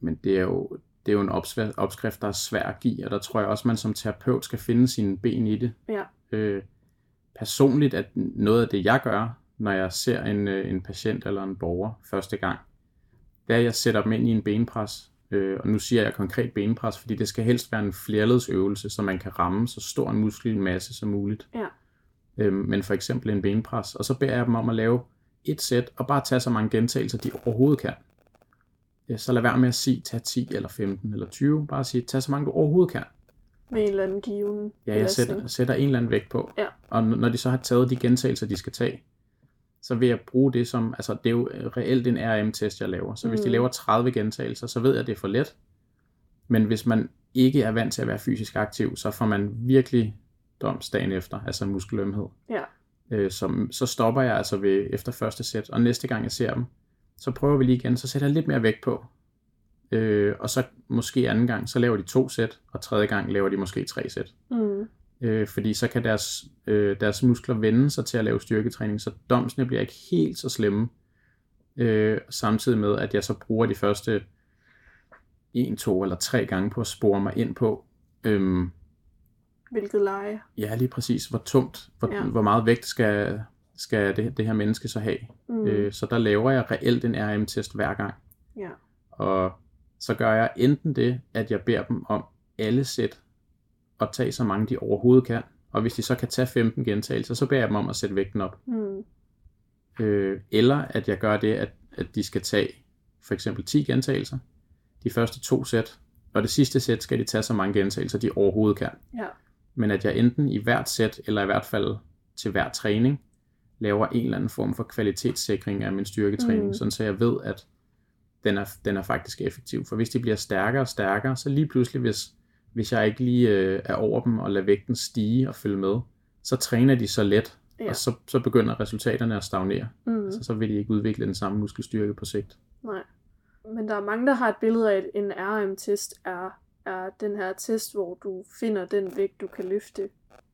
Men det er jo, det er jo en opskrift, der er svær at give, og der tror jeg også, man som terapeut skal finde sine ben i det. Ja. Øh, personligt at noget af det, jeg gør, når jeg ser en, øh, en patient eller en borger første gang, det er, at jeg sætter dem ind i en benpres. Øh, og nu siger jeg konkret benpres, fordi det skal helst være en flerledsøvelse, så man kan ramme så stor en muskelmasse som muligt. Ja. Øh, men for eksempel en benpres. Og så beder jeg dem om at lave et sæt, og bare tage så mange gentagelser, de overhovedet kan. Ja, så lad være med at sige, tag 10 eller 15 eller 20. Bare sige, tag så mange du overhovedet kan. Med en eller anden given Ja, jeg sætter, sætter en eller anden vægt på. Ja. Og når de så har taget de gentagelser, de skal tage, så vil jeg bruge det som, altså det er jo reelt en RM-test, jeg laver. Så hvis de Mm. laver 30 gentagelser, så ved jeg, at det er for let. Men hvis man ikke er vant til at være fysisk aktiv, så får man virkelig doms dagen efter, altså muskelømhed. Ja. Øh, så, så stopper jeg altså ved efter første sæt, og næste gang jeg ser dem, så prøver vi lige igen, så sætter jeg lidt mere vægt på. Øh, og så måske anden gang, så laver de to sæt, og tredje gang laver de måske tre sæt. Mm. Øh, fordi så kan deres, øh, deres muskler vende sig til at lave styrketræning, så domsene bliver ikke helt så slemme. Øh, samtidig med, at jeg så bruger de første en, to eller tre gange på at spore mig ind på, øhm, Hvilket leje. ja lige præcis, hvor tungt, hvor, Ja. hvor meget vægt skal, skal det, det her menneske så have. Mm. Øh, så der laver jeg reelt en RM-test hver gang. Ja. Og så gør jeg enten det, at jeg beder dem om alle sæt at tage så mange de overhovedet kan. Og hvis de så kan tage 15 gentagelser, så beder jeg dem om at sætte vægten op. Mm. Øh, eller at jeg gør det, at, at de skal tage for eksempel 10 gentagelser, de første to sæt, og det sidste sæt skal de tage så mange gentagelser, de overhovedet kan. Ja. Men at jeg enten i hvert sæt, eller i hvert fald til hver træning, laver en eller anden form for kvalitetssikring af min styrketræning, Mm. sådan så jeg ved, at den er, den er faktisk effektiv. For hvis de bliver stærkere og stærkere, så lige pludselig, hvis, hvis jeg ikke lige øh, er over dem og lader vægten stige og følge med, så træner de så let, Ja. og så, så begynder resultaterne at stagnere. Mm. Så, så vil de ikke udvikle den samme muskelstyrke på sigt. Nej. Men der er mange, der har et billede af, at en RM-test er, er den her test, hvor du finder den vægt, du kan løfte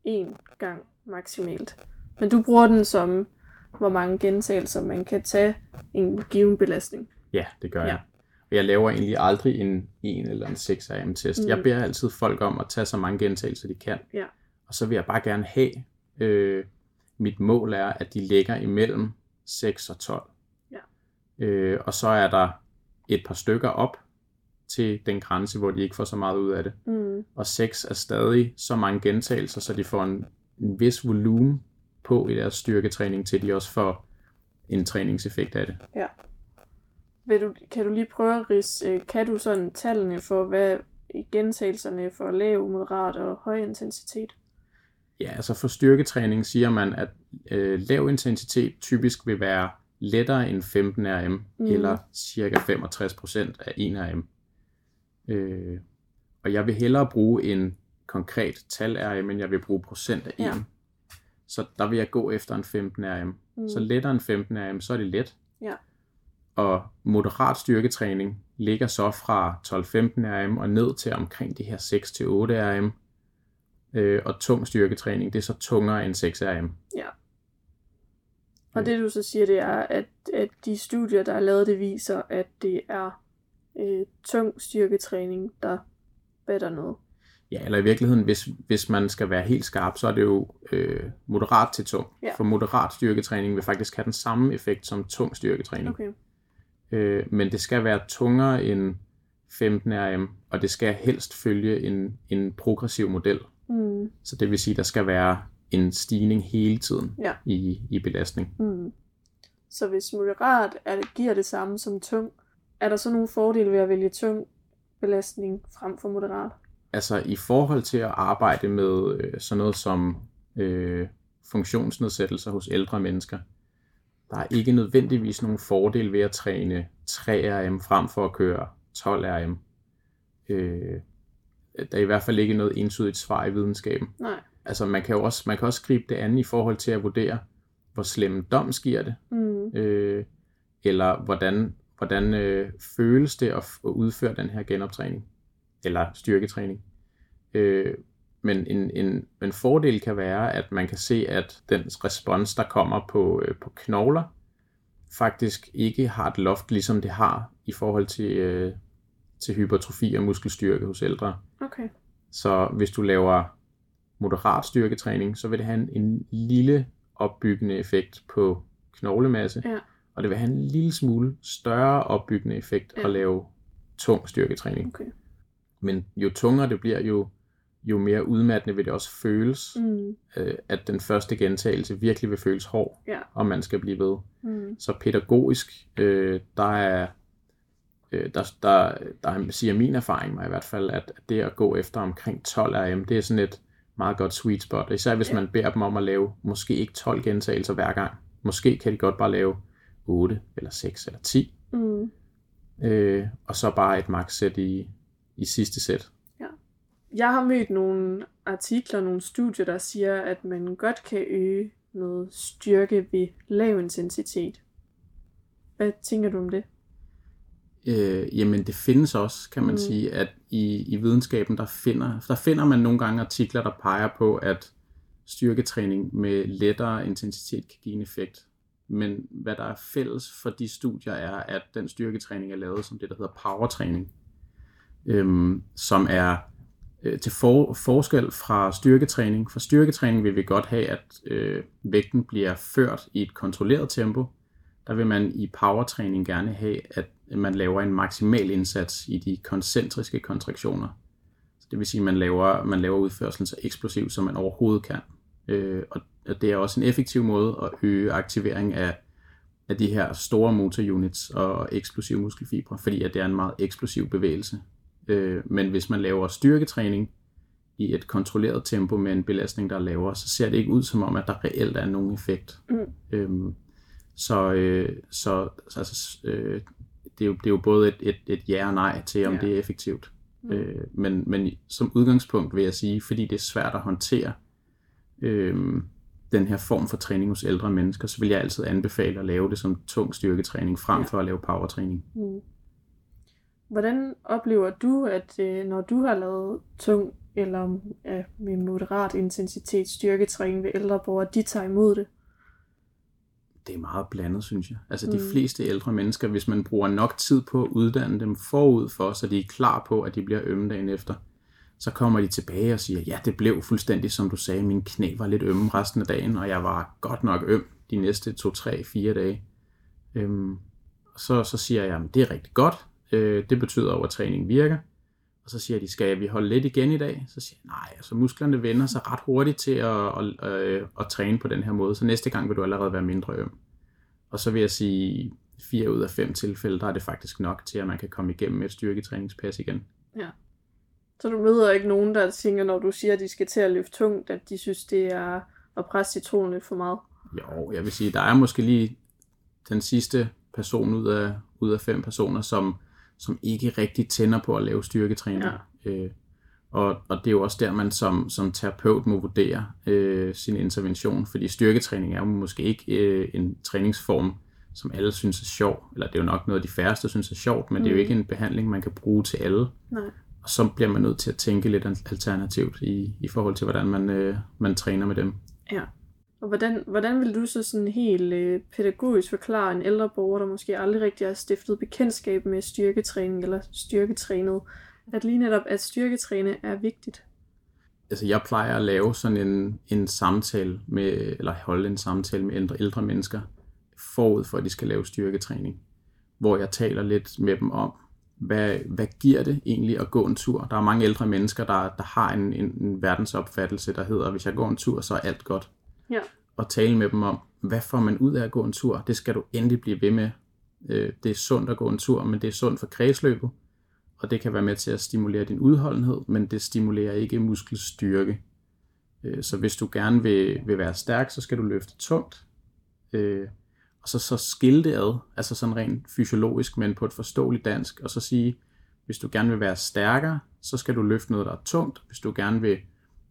én gang maksimalt. Men du bruger den som, hvor mange gentagelser man kan tage en given belastning. Ja, det gør jeg. Og jeg laver egentlig aldrig en 1 eller en 6 RM-test. Mm. Jeg beder altid folk om at tage så mange gentagelser, de kan. Ja. Og så vil jeg bare gerne have, øh, mit mål er, at de ligger imellem 6 og 12. Ja. Øh, og så er der et par stykker op til den grænse, hvor de ikke får så meget ud af det. Mm. Og 6 er stadig så mange gentagelser, så de får en, en vis volumen på i deres styrketræning, til de også får en træningseffekt af det. Vil du, kan du lige prøve at rise, øh, kan du sådan tallene for, hvad gentagelserne for lav, moderat og høj intensitet? Ja, altså for styrketræning siger man, at øh, lav intensitet typisk vil være lettere end 15 RM, Mm. eller cirka 65% af 1 RM. Øh, og jeg vil hellere bruge en konkret tal RM, end jeg vil bruge procent af 1. Ja. Så der vil jeg gå efter en 15 RM. Mm. Mm. Så lettere end 15 RM, så er det let. Ja. Og moderat styrketræning ligger så fra 12-15 RM og ned til omkring de her 6-8 RM. Øh, og tung styrketræning, det er så tungere end 6 RM. Og det du så siger, det er, at, at de studier, der er lavet, det viser, at det er øh, tung styrketræning, der batter noget. Ja, eller i virkeligheden, hvis, hvis man skal være helt skarp, så er det jo øh, moderat til tung. Ja. For moderat styrketræning vil faktisk have den samme effekt som tung styrketræning. Okay. Øh, men det skal være tungere end 15 RM, og det skal helst følge en, en progressiv model. Mm. Så det vil sige, at der skal være en stigning hele tiden Ja. i, i belastning. Mm. Så hvis moderat er det, giver det samme som tung, er der så nogle fordele ved at vælge tung belastning frem for moderat? Altså i forhold til at arbejde med øh, sådan noget som øh, funktionsnedsættelser hos ældre mennesker, der er ikke nødvendigvis nogen fordel ved at træne 3 RM frem for at køre 12 RM. Øh, der er i hvert fald ikke noget entydigt svar i videnskaben. Nej. Altså man kan jo også, man kan også gribe det andet i forhold til at vurdere, hvor slem doms giver det, Mm. øh, eller hvordan, hvordan øh, føles det at, at udføre den her genoptræning, eller styrketræning. Øh, men en, en, en fordel kan være, at man kan se, at den respons, der kommer på, øh, på knogler, faktisk ikke har et loft, ligesom det har i forhold til, øh, til hypertrofi og muskelstyrke hos ældre. Okay. Så hvis du laver moderat styrketræning, så vil det have en, en lille opbyggende effekt på knoglemasse, Ja. og det vil have en lille smule større opbyggende effekt Ja. at lave tung styrketræning. Okay. Men jo tungere det bliver, jo, jo mere udmattende vil det også føles, Mm. øh, at den første gentagelse virkelig vil føles hård, Ja. og man skal blive ved. Mm. Så pædagogisk, øh, der er, øh, der, der, der siger min erfaring mig i hvert fald, at det at gå efter omkring 12 RM, det er sådan et meget godt sweet spot. Især hvis man beder dem om at lave måske ikke 12 gentagelser hver gang. Måske kan de godt bare lave 8 eller 6 eller 10. Mm. Øh, og så bare et max sæt i, i sidste sæt. Jeg har mødt nogle artikler, nogle studier, der siger, at man godt kan øge noget styrke ved lav intensitet. Hvad tænker du om det? Øh, jamen det findes også, kan man Mm. sige, at i, i videnskaben, der finder, der finder man nogle gange artikler, der peger på, at styrketræning med lettere intensitet kan give en effekt. Men hvad der er fælles for de studier er, at den styrketræning er lavet som det, der hedder powertræning, øhm, som er øh, til for, forskel fra styrketræning. For styrketræning vil vi godt have, at øh, vægten bliver ført i et kontrolleret tempo. Der vil man i powertræning gerne have, at man laver en maksimal indsats i de koncentriske kontraktioner. Så det vil sige, at man laver, man laver udførselen så eksplosiv, som man overhovedet kan. Øh, og og det er også en effektiv måde at øge aktivering af, af de her store motorunits og eksplosive muskelfibre, fordi at det er en meget eksplosiv bevægelse. Øh, men hvis man laver styrketræning i et kontrolleret tempo med en belastning, der er lavere, så ser det ikke ud som om, at der reelt er nogen effekt. Mm. Øhm, så øh, så så altså, øh, det, er jo, det er jo både et, et, et ja og nej til, om Ja. det er effektivt. Mm. Øh, men, men som udgangspunkt vil jeg sige, fordi det er svært at håndtere øh, den her form for træning hos ældre mennesker, så vil jeg altid anbefale at lave det som tung styrketræning, frem Ja. for at lave powertræning. Mm. Hvordan oplever du, at øh, når du har lavet tung eller ja, med moderat intensitet styrketræning ved ældre borgere, de tager imod det? det er meget blandet, synes jeg. Altså de Mm. fleste ældre mennesker, hvis man bruger nok tid på at uddanne dem forud for, så de er klar på, at de bliver ømme dagen efter, så kommer de tilbage og siger, ja, det blev fuldstændig, som du sagde, min knæ var lidt ømme resten af dagen, og jeg var godt nok øm de næste 2, 3, 4 dage. Øhm, så, så siger jeg, at det er rigtig godt, øh, det betyder jo, at træningen virker. Og så siger de, skal vi holde lidt igen i dag? Så siger jeg, nej, altså musklerne vender sig ret hurtigt til at, at, at, at træne på den her måde, så næste gang vil du allerede være mindre øm. Og så vil jeg sige, fire ud af fem tilfælde, der er det faktisk nok til, at man kan komme igennem et styrketræningspas igen. Så du møder ikke nogen, der tænker, når du siger, at de skal til at løfte tungt, at de synes, det er at presse citronen lidt for meget? Jo, jeg vil sige, der er måske lige den sidste person ud af, ud af fem personer, som, som ikke rigtig tænder på at lave styrketræning. Ja. Øh, og, og det er jo også der, man som, som terapeut må vurdere øh, sin intervention, fordi styrketræning er jo måske ikke øh, en træningsform, som alle synes er sjov, eller det er jo nok noget, de færreste synes er sjovt, men mm. det er jo Mm. ikke en behandling, man kan bruge til alle. Nej. Og så bliver man nødt til at tænke lidt alternativt i, i forhold til, hvordan man, øh, man træner med dem. Ja. Og hvordan, hvordan vil du så sådan helt øh, pædagogisk forklare en ældre borger, der måske aldrig rigtig har stiftet bekendtskab med styrketræning eller styrketrænet, at lige netop at styrketræne er vigtigt? altså jeg plejer at lave sådan en, en samtale med, eller holde en samtale med ældre, ældre mennesker forud for, at de skal lave styrketræning, hvor jeg taler lidt med dem om, hvad, hvad giver det egentlig at gå en tur? Der er mange ældre mennesker, der, der har en, en, en verdensopfattelse, der hedder, hvis jeg går en tur, så er alt godt. Ja. Og tale med dem om, hvad får man ud af at gå en tur? Det skal du endelig blive ved med. Øh, det er sundt at gå en tur, men det er sundt for kredsløbet og det kan være med til at stimulere din udholdenhed, men det stimulerer ikke muskelstyrke. Øh, så hvis du gerne vil, vil være stærk, så skal du løfte tungt, øh, og så, så skille det ad, altså sådan rent fysiologisk, men på et forståeligt dansk, og så sige, hvis du gerne vil være stærkere, så skal du løfte noget, der er tungt. Hvis du gerne vil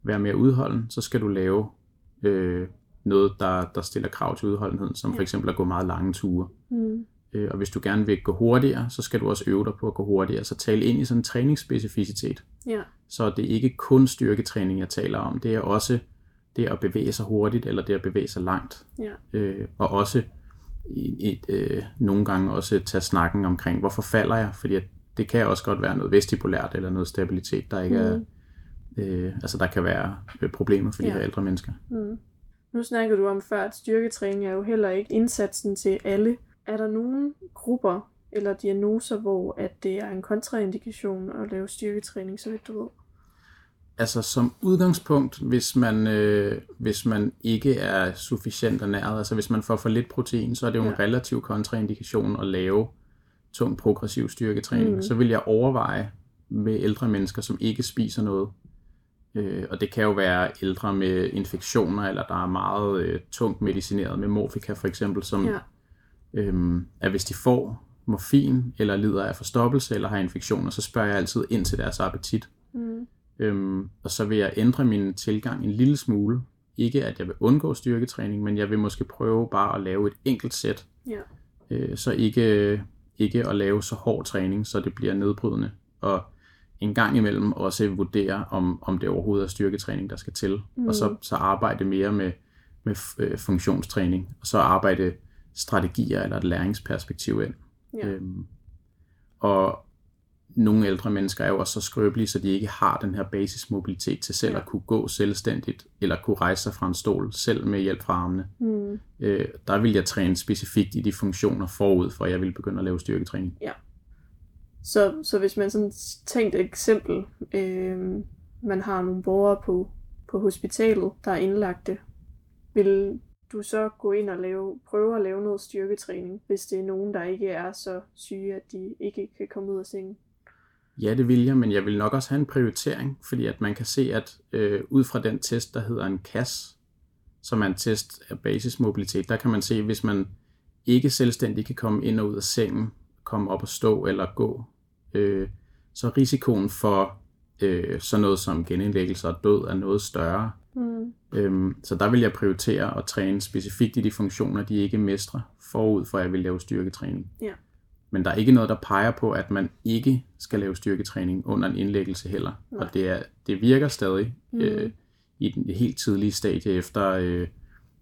være mere udholden, så skal du lave øh, noget, der, der stiller krav til udholdenheden, som for eksempel at gå meget lange ture. Mm. Øh, Og hvis du gerne vil gå hurtigere, så skal du også øve dig på at gå hurtigere. Så tale ind i sådan en træningsspecificitet. Ja. Så det er ikke kun styrketræning, jeg taler om. Det er også det at bevæge sig hurtigt, eller det at bevæge sig langt. Ja. Øh, og også et, øh, nogle gange også tage snakken omkring, hvorfor falder jeg? Fordi at det kan også godt være noget vestibulært eller noget stabilitet, der ikke mm. er... Øh, altså der kan være øh, problemer for de Ja. her ældre mennesker. Mm. Nu snakkede du om før, at styrketræning er jo heller ikke indsatsen til alle. Er der nogle grupper eller diagnoser, hvor at det er en kontraindikation at lave styrketræning, så vidt du ved? Altså som udgangspunkt, hvis man, øh, hvis man ikke er sufficient ernæret, altså hvis man får for lidt protein, så er det jo ja. en relativ kontraindikation at lave tung progressiv styrketræning. Mm. Så vil jeg overveje med ældre mennesker, som ikke spiser noget. Øh, og det kan jo være ældre med infektioner, eller der er meget øh, tungt medicineret med morfika for eksempel, som Ja. øhm, at hvis de får morfin, eller lider af forstoppelse, eller har infektioner, så spørger jeg altid ind til deres appetit. Mm. Øhm, og så vil jeg ændre min tilgang en lille smule. Ikke at jeg vil undgå styrketræning, men jeg vil måske prøve bare at lave et enkelt sæt. Ja. Øh, så ikke, ikke at lave så hård træning, så det bliver nedbrydende. Og en gang imellem også vurdere, om, om det overhovedet er styrketræning, der skal til. Mm. Og så, så arbejde mere med, med øh, funktionstræning. Og så arbejde strategier eller et læringsperspektiv ind. Ja. Øhm, og nogle ældre mennesker er jo også så skrøbelige, så de ikke har den her basismobilitet til selv Ja. at kunne gå selvstændigt, eller kunne rejse sig fra en stol selv med hjælp fra armene. Mm. Øh, der vil jeg træne specifikt i de funktioner forud, for jeg vil begynde at lave styrketræning. Så, så hvis man sådan tænkt et eksempel, øh, man har nogle borgere på, på hospitalet, der er indlagte, vil du så gå ind og lave, prøve at lave noget styrketræning, hvis det er nogen, der ikke er så syge, at de ikke kan komme ud af sengen? Ja, det vil jeg, men jeg vil nok også have en prioritering, fordi at man kan se, at øh, ud fra den test, der hedder en CAS, som er en test af basismobilitet, der kan man se, hvis man ikke selvstændigt kan komme ind og ud af sengen, komme op og stå eller gå, øh, så risikoen for øh, sådan noget som genindlæggelse og død er noget større. Mm. Øhm, så der vil jeg prioritere at træne specifikt i de funktioner, de ikke mestrer, forud for at jeg vil lave styrketræning. Ja. Men der er ikke noget, der peger på, at man ikke skal lave styrketræning under en indlæggelse heller. Nej. Og det, er, det virker stadig Mm. øh, i den helt tidlige stadie efter, øh,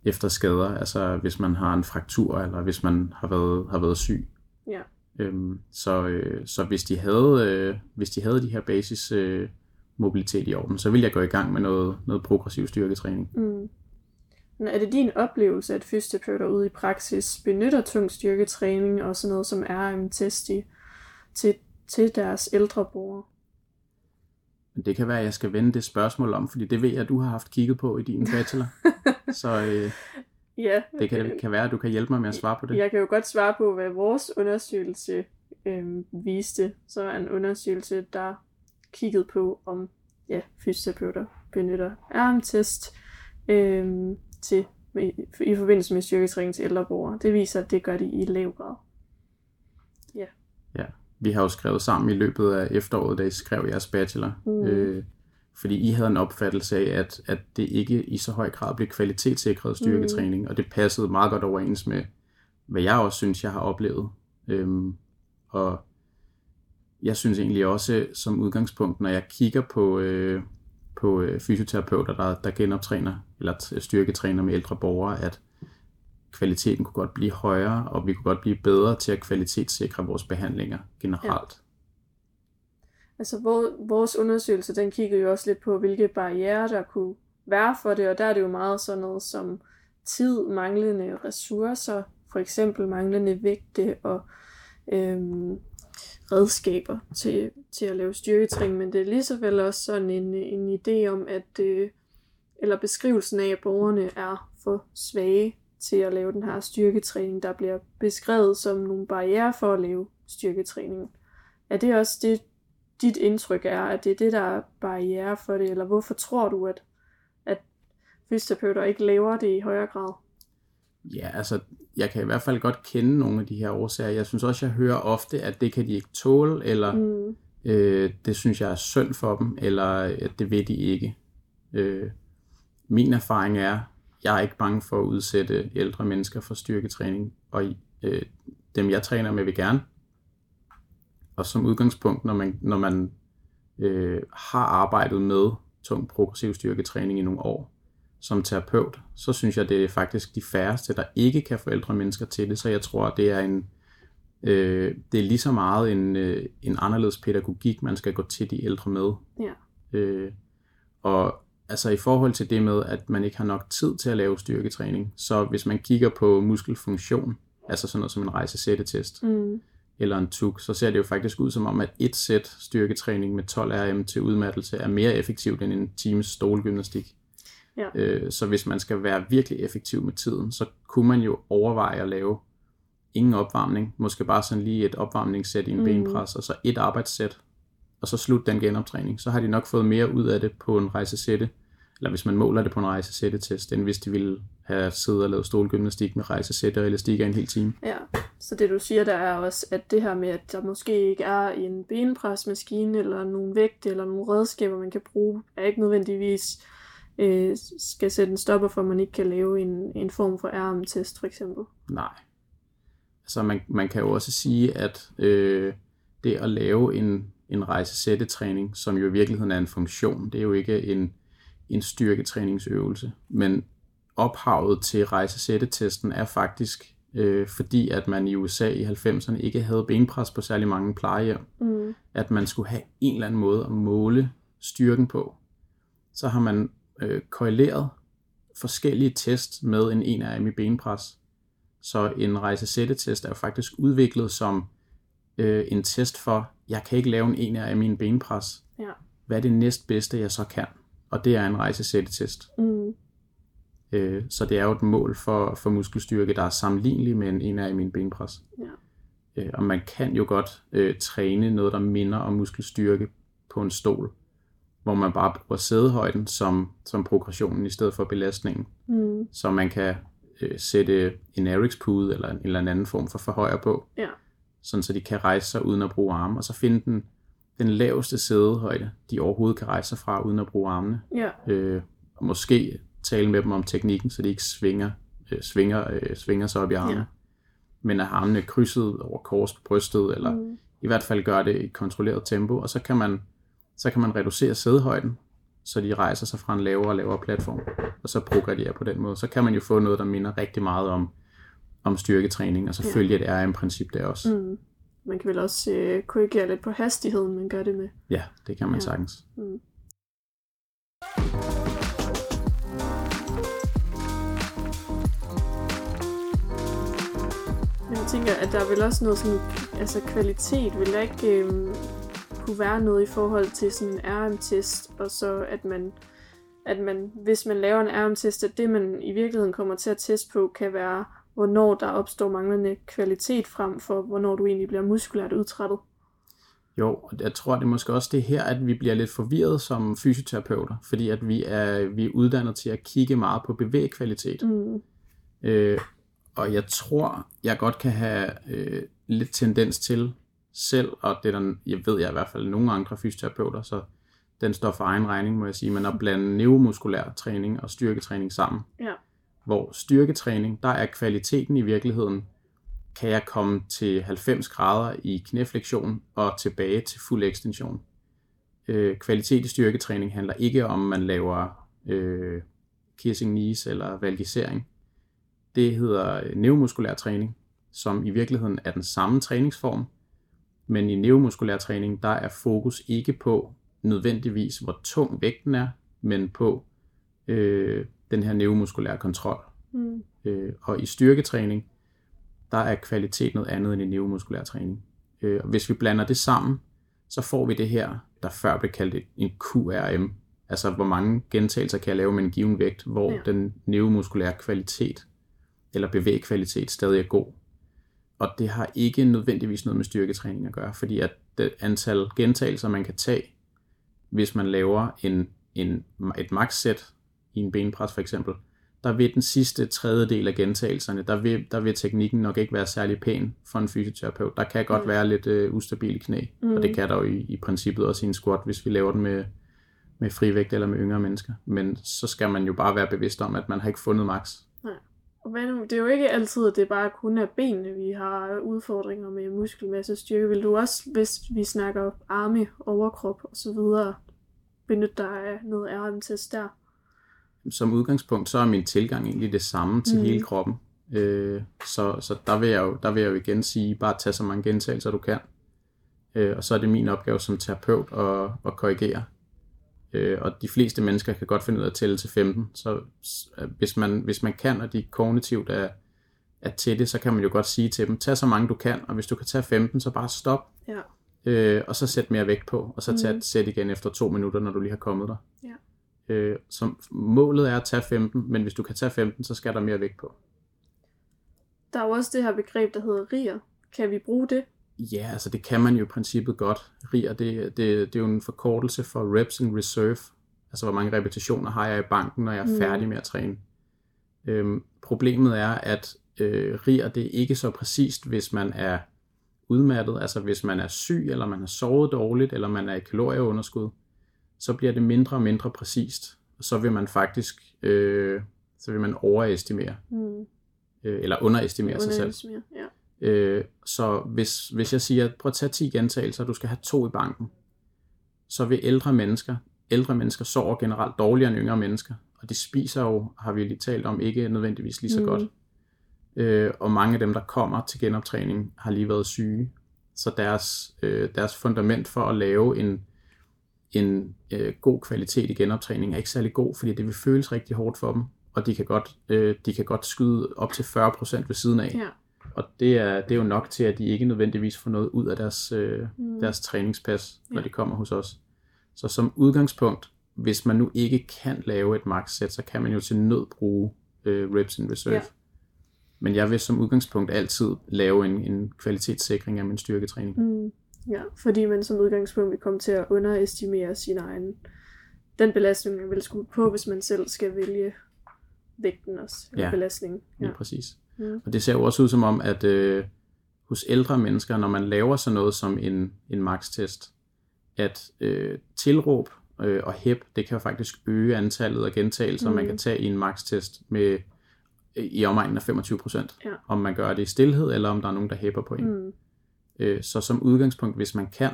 efter skader. Altså hvis man har en fraktur, eller hvis man har været, har været syg. Ja. Øhm, så, øh, så hvis de havde, øh, hvis de havde de her basis øh, mobilitet i orden, så ville jeg gå i gang med noget, noget progressiv styrketræning. Mm. Men er det din oplevelse, at fysioterapeuter ude i praksis benytter tung styrketræning og sådan noget som RM-test i, til, til deres ældre borgere? Men det kan være, at jeg skal vende det spørgsmål om, fordi det ved jeg, at du har haft kigget på i din bachelor. så øh, Ja, det kan, kan være, at du kan hjælpe mig med at svare på det. Jeg kan jo godt svare på, hvad vores undersøgelse øh, viste. Så er en undersøgelse, der kiggede på, om ja, fysioterapeuter benytter RM-test øh, til, i, i forbindelse med styrketræning til ældre borgere. Det viser, at det gør de i lav grad. Ja. Vi har jo skrevet sammen i løbet af efteråret, da I skrev jeres bachelor. Mm. Øh, fordi I havde en opfattelse af, at, at det ikke i så høj grad blev kvalitetssikret styrketræning, mm. og det passede meget godt overens med, hvad jeg også synes, jeg har oplevet. Øhm, og jeg synes egentlig også, som udgangspunkt, når jeg kigger på, øh, på øh, fysioterapeuter, der, der genoptræner, eller styrketræner med ældre borgere, at kvaliteten kunne godt blive højere, og vi kunne godt blive bedre til at kvalitetssikre vores behandlinger generelt. Altså, vores undersøgelse, den kiggede jo også lidt på, hvilke barriere der kunne være for det, og der er det jo meget sådan noget som tid, manglende ressourcer, for eksempel manglende vægte og øhm, redskaber til, til at lave styrketræning, men det er lige så vel også sådan en, en idé om, at øh, eller beskrivelsen af, at borgerne er for svage til at lave den her styrketræning, der bliver beskrevet som nogle barriere for at lave styrketræning. Er det også det, dit indtryk er, at det er det, der er barriere for det, eller hvorfor tror du, at, at fysioterapeuter ikke laver det i højere grad? Ja, altså, jeg kan i hvert fald godt kende nogle af de her årsager. Jeg synes også, jeg hører ofte, at det kan de ikke tåle, eller Mm. øh, det synes jeg er synd for dem, eller at det ved de ikke. Øh, min erfaring er, jeg er ikke bange for at udsætte ældre mennesker for styrketræning, og øh, dem jeg træner med vil gerne. Og som udgangspunkt, når man, når man øh, har arbejdet med tung progressiv styrketræning i nogle år som terapeut, så synes jeg, det er faktisk de færreste, der ikke kan få ældre mennesker til det. Så jeg tror, det er en øh, det er lige så meget en, øh, en anderledes pædagogik, man skal gå til de ældre med. Ja. Øh, og altså i forhold til det med, at man ikke har nok tid til at lave styrketræning, så hvis man kigger på muskelfunktion, altså sådan noget som en rejsesættetest, Mm. Eller en TUG, så ser det jo faktisk ud som om, at et sæt styrketræning med 12 RM til udmattelse er mere effektivt end en times stolgymnastik. Ja. Øh, så hvis man skal være virkelig effektiv med tiden, så kunne man jo overveje at lave ingen opvarmning, måske bare sådan lige et opvarmningssæt i en mm. benpres, og så et arbejdssæt, og så slut den genoptræning. Så har de nok fået mere ud af det på en rejsesætte, eller hvis man måler det på en rejsesættetest, end hvis de ville have siddet og lavet stolgymnastik med rejsesætte og elastikker en hel time. Ja, så det du siger, der er også, at det her med, at der måske ikke er en benpresmaskine, eller nogle vægte, eller nogle redskaber, man kan bruge, er ikke nødvendigvis øh, skal sætte en stopper for, at man ikke kan lave en, en form for RM-test, for eksempel. Nej. Altså man, man kan jo også sige, at øh, det at lave en, en rejsesættetræning, som jo i virkeligheden er en funktion, det er jo ikke en, en styrketræningsøvelse, men ophavet til rejsesættetesten er faktisk øh, fordi, at man i USA i 90'erne ikke havde benpres på særlig mange plejehjem, Mm. at man skulle have en eller anden måde at måle styrken på. Så har man øh, korreleret forskellige test med en 1 RM i benpres. Så en rejsesættetest er faktisk udviklet som øh, en test for, jeg kan ikke lave en 1 RM i en benpres. Ja. Hvad er det næstbedste, jeg så kan? Og det er en rejsesættetest. Mm. Øh, så det er jo et mål for, for muskelstyrke, der er sammenlignelig med en 1 RM i en benpres. Ja. Øh, og man kan jo godt øh, træne noget, der minder om muskelstyrke på en stol, hvor man bare bruger sædehøjden som, som progressionen i stedet for belastningen. Mm. Så man kan øh, sætte en Erics pude eller en eller anden form for forhøjer på, Ja. sådan så de kan rejse sig uden at bruge arme, og så finde den, den laveste sædehøjde, de overhovedet kan rejse sig fra uden at bruge armene. Ja. Øh, og måske tale med dem om teknikken, så de ikke svinger, øh, svinger, øh, svinger sig op i armene. Ja. Men at armene er krydset over kors på brystet, eller Mm. i hvert fald gøre det i et kontrolleret tempo, og så kan man, så kan man reducere sædehøjden, så de rejser sig fra en lavere og lavere platform, og så progredierer på den måde. Så kan man jo få noget, der minder rigtig meget om, om styrketræning, og selvfølgelig ja. et RM-princip der også. Mm. Man kan vel også øh, korrigere lidt på hastigheden, man gør det med. Ja, det kan man Ja. sagtens. Mm. Jeg tænker, at der er vel også noget sådan, altså kvalitet, vil der ikke øhm, kunne være noget i forhold til sådan en RM-test, og så at man, at man, hvis man laver en RM-test, at det man i virkeligheden kommer til at teste på, kan være, hvornår der opstår manglende kvalitet frem for, hvornår du egentlig bliver muskulært udtrættet. Jo, og jeg tror, det er måske også det her, at vi bliver lidt forvirret som fysioterapeuter, fordi at vi er, vi er uddannet til at kigge meget på bevægkvalitet. Mm. Øh, og jeg tror, jeg godt kan have øh, lidt tendens til selv, og det er der, jeg ved jeg i hvert fald nogle andre fysioterapeuter, så den står for egen regning, må jeg sige, men at blande neuromuskulær træning og styrketræning sammen. Ja. Hvor styrketræning, der er kvaliteten i virkeligheden, kan jeg komme til 90 grader i knæflektion og tilbage til fuld ekstension. Øh, kvalitet i styrketræning handler ikke om, man laver øh, kissing knees eller valgisering. Det hedder øh, neuromuskulær træning, som i virkeligheden er den samme træningsform, men i neuromuskulær træning, der er fokus ikke på nødvendigvis, hvor tung vægten er, men på øh, den her neuromuskulære kontrol. Mm. Øh, og i styrketræning, der er kvalitet noget andet end i neuromuskulær træning. Øh, og hvis vi blander det sammen, så får vi det her, der før blev kaldt en QRM. Altså, hvor mange gentagelser kan jeg lave med en given vægt, hvor ja. den neuromuskulære kvalitet, eller bevægkvalitet, stadig er god. Og det har ikke nødvendigvis noget med styrketræning at gøre, fordi at det antal gentagelser, man kan tage, hvis man laver en, en, et max-sæt i en benpres for eksempel, der vil den sidste tredjedel af gentagelserne, der vil, der vil teknikken nok ikke være særlig pæn for en fysioterapeut. Der kan godt Mm. være lidt øh, ustabil knæ, Mm. mm. og det kan der jo i, i princippet også i en squat, hvis vi laver den med, med frivægt eller med yngre mennesker. Men så skal man jo bare være bevidst om, at man har ikke fundet max. Nej. Og nu? Det er jo ikke altid, at det bare kun er benene, vi har udfordringer med muskelmasse styrke. Vil du også, hvis vi snakker arme, overkrop og så videre, benytte dig af noget RM-test der? Som udgangspunkt, så er min tilgang egentlig det samme til mm. hele kroppen. Øh, så så der, vil jeg jo, der vil jeg jo igen sige, bare tage så mange gentagelser, du kan. Øh, og så er det min opgave som terapeut at, at korrigere. Øh, og de fleste mennesker kan godt finde ud af at tælle til 15. Så hvis man, hvis man kan, og de kognitivt er, er til det, så kan man jo godt sige til dem, tag så mange du kan, og hvis du kan tage 15, så bare stop. Ja. Øh, og så sæt mere vægt på, og så tag mm. sæt igen efter to minutter, når du lige har kommet der. Ja. Øh, så målet er at tage 15, men hvis du kan tage 15, så skal der mere vægt på. Der er jo også det her begreb, der hedder riger. Kan vi bruge det? Ja, altså det kan man jo i princippet godt. RIR, det, det, det er jo en forkortelse for Reps in Reserve. Altså hvor mange repetitioner har jeg i banken, når jeg er mm. færdig med at træne. Øhm, problemet er, at øh, RIR det er ikke så præcist, hvis man er udmattet. Altså hvis man er syg, eller man har sovet dårligt, eller man er i kalorieunderskud, så bliver det mindre og mindre præcist. Og så vil man faktisk øh, så vil man overestimere. Mm. Øh, eller underestimere sig selv. Ja. Øh, så hvis, hvis jeg siger, prøv at tage 10 gentagelser, du skal have to i banken, så vil ældre mennesker, ældre mennesker sover generelt dårligere end yngre mennesker, og de spiser jo, har vi lige talt om, ikke nødvendigvis lige så mm. godt. Øh, og mange af dem, der kommer til genoptræning, har lige været syge, så deres, øh, deres fundament for at lave en, en øh, god kvalitet i genoptræning er ikke særlig god, fordi det vil føles rigtig hårdt for dem, og de kan godt, øh, de kan godt skyde op til 40% ved siden af. Ja. Og det er, det er jo nok til, at de ikke nødvendigvis får noget ud af deres, øh, mm. deres træningspas, når ja. de kommer hos os. Så som udgangspunkt, hvis man nu ikke kan lave et max set, så kan man jo til nød bruge øh, reps in reserve. Ja. Men jeg vil som udgangspunkt altid lave en, en kvalitetssikring af min styrketræning. Mm. Ja, fordi man som udgangspunkt vil komme til at underestimere sin egen den belastning, man vil skulle på, hvis man selv skal vælge vægten også, eller ja, belastningen. Ja, præcis. Mm. Og det ser jo også ud som om, at øh, hos ældre mennesker, når man laver sådan noget som en, en max-test, at øh, tilråb øh, og hæb, det kan jo faktisk øge antallet af gentagelser, mm. man kan tage i en max-test med i omegnen af 25%. Ja. Om man gør det i stillhed, eller om der er nogen, der hæpper på en. Mm. Øh, så som udgangspunkt, hvis man kan,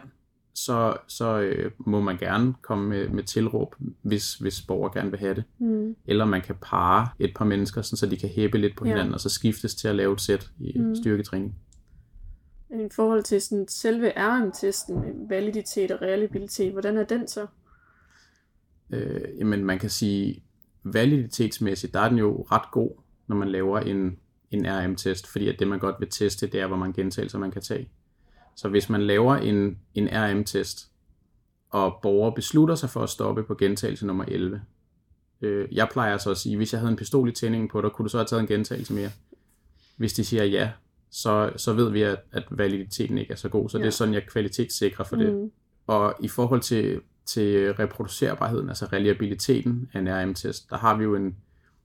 så, så øh, må man gerne komme med, med tilråb, hvis, hvis borgere gerne vil have det. Mm. Eller man kan pare et par mennesker, sådan, så de kan hæppe lidt på hinanden, ja. og så skiftes til at lave et sæt i mm. styrketræning. I forhold til sådan, selve RM-testen, validitet og reliabilitet, hvordan er den så? Øh, jamen man kan sige, validitetsmæssigt, der er den jo ret god, når man laver en, en RM-test, fordi at det man godt vil teste, det er, hvor mange gentagelser man kan tage. Så hvis man laver en, en RM-test, og borger beslutter sig for at stoppe på gentagelse nummer 11, øh, jeg plejer så at sige, hvis jeg havde en pistol i tændingen på dig, kunne du så have taget en gentagelse mere? Hvis de siger ja, så, så ved vi, at, at validiteten ikke er så god. Så ja. det er sådan, jeg kvalitetssikrer for mm. det. Og i forhold til, til reproducerbarheden, altså reliabiliteten af en RM-test, der har vi jo en,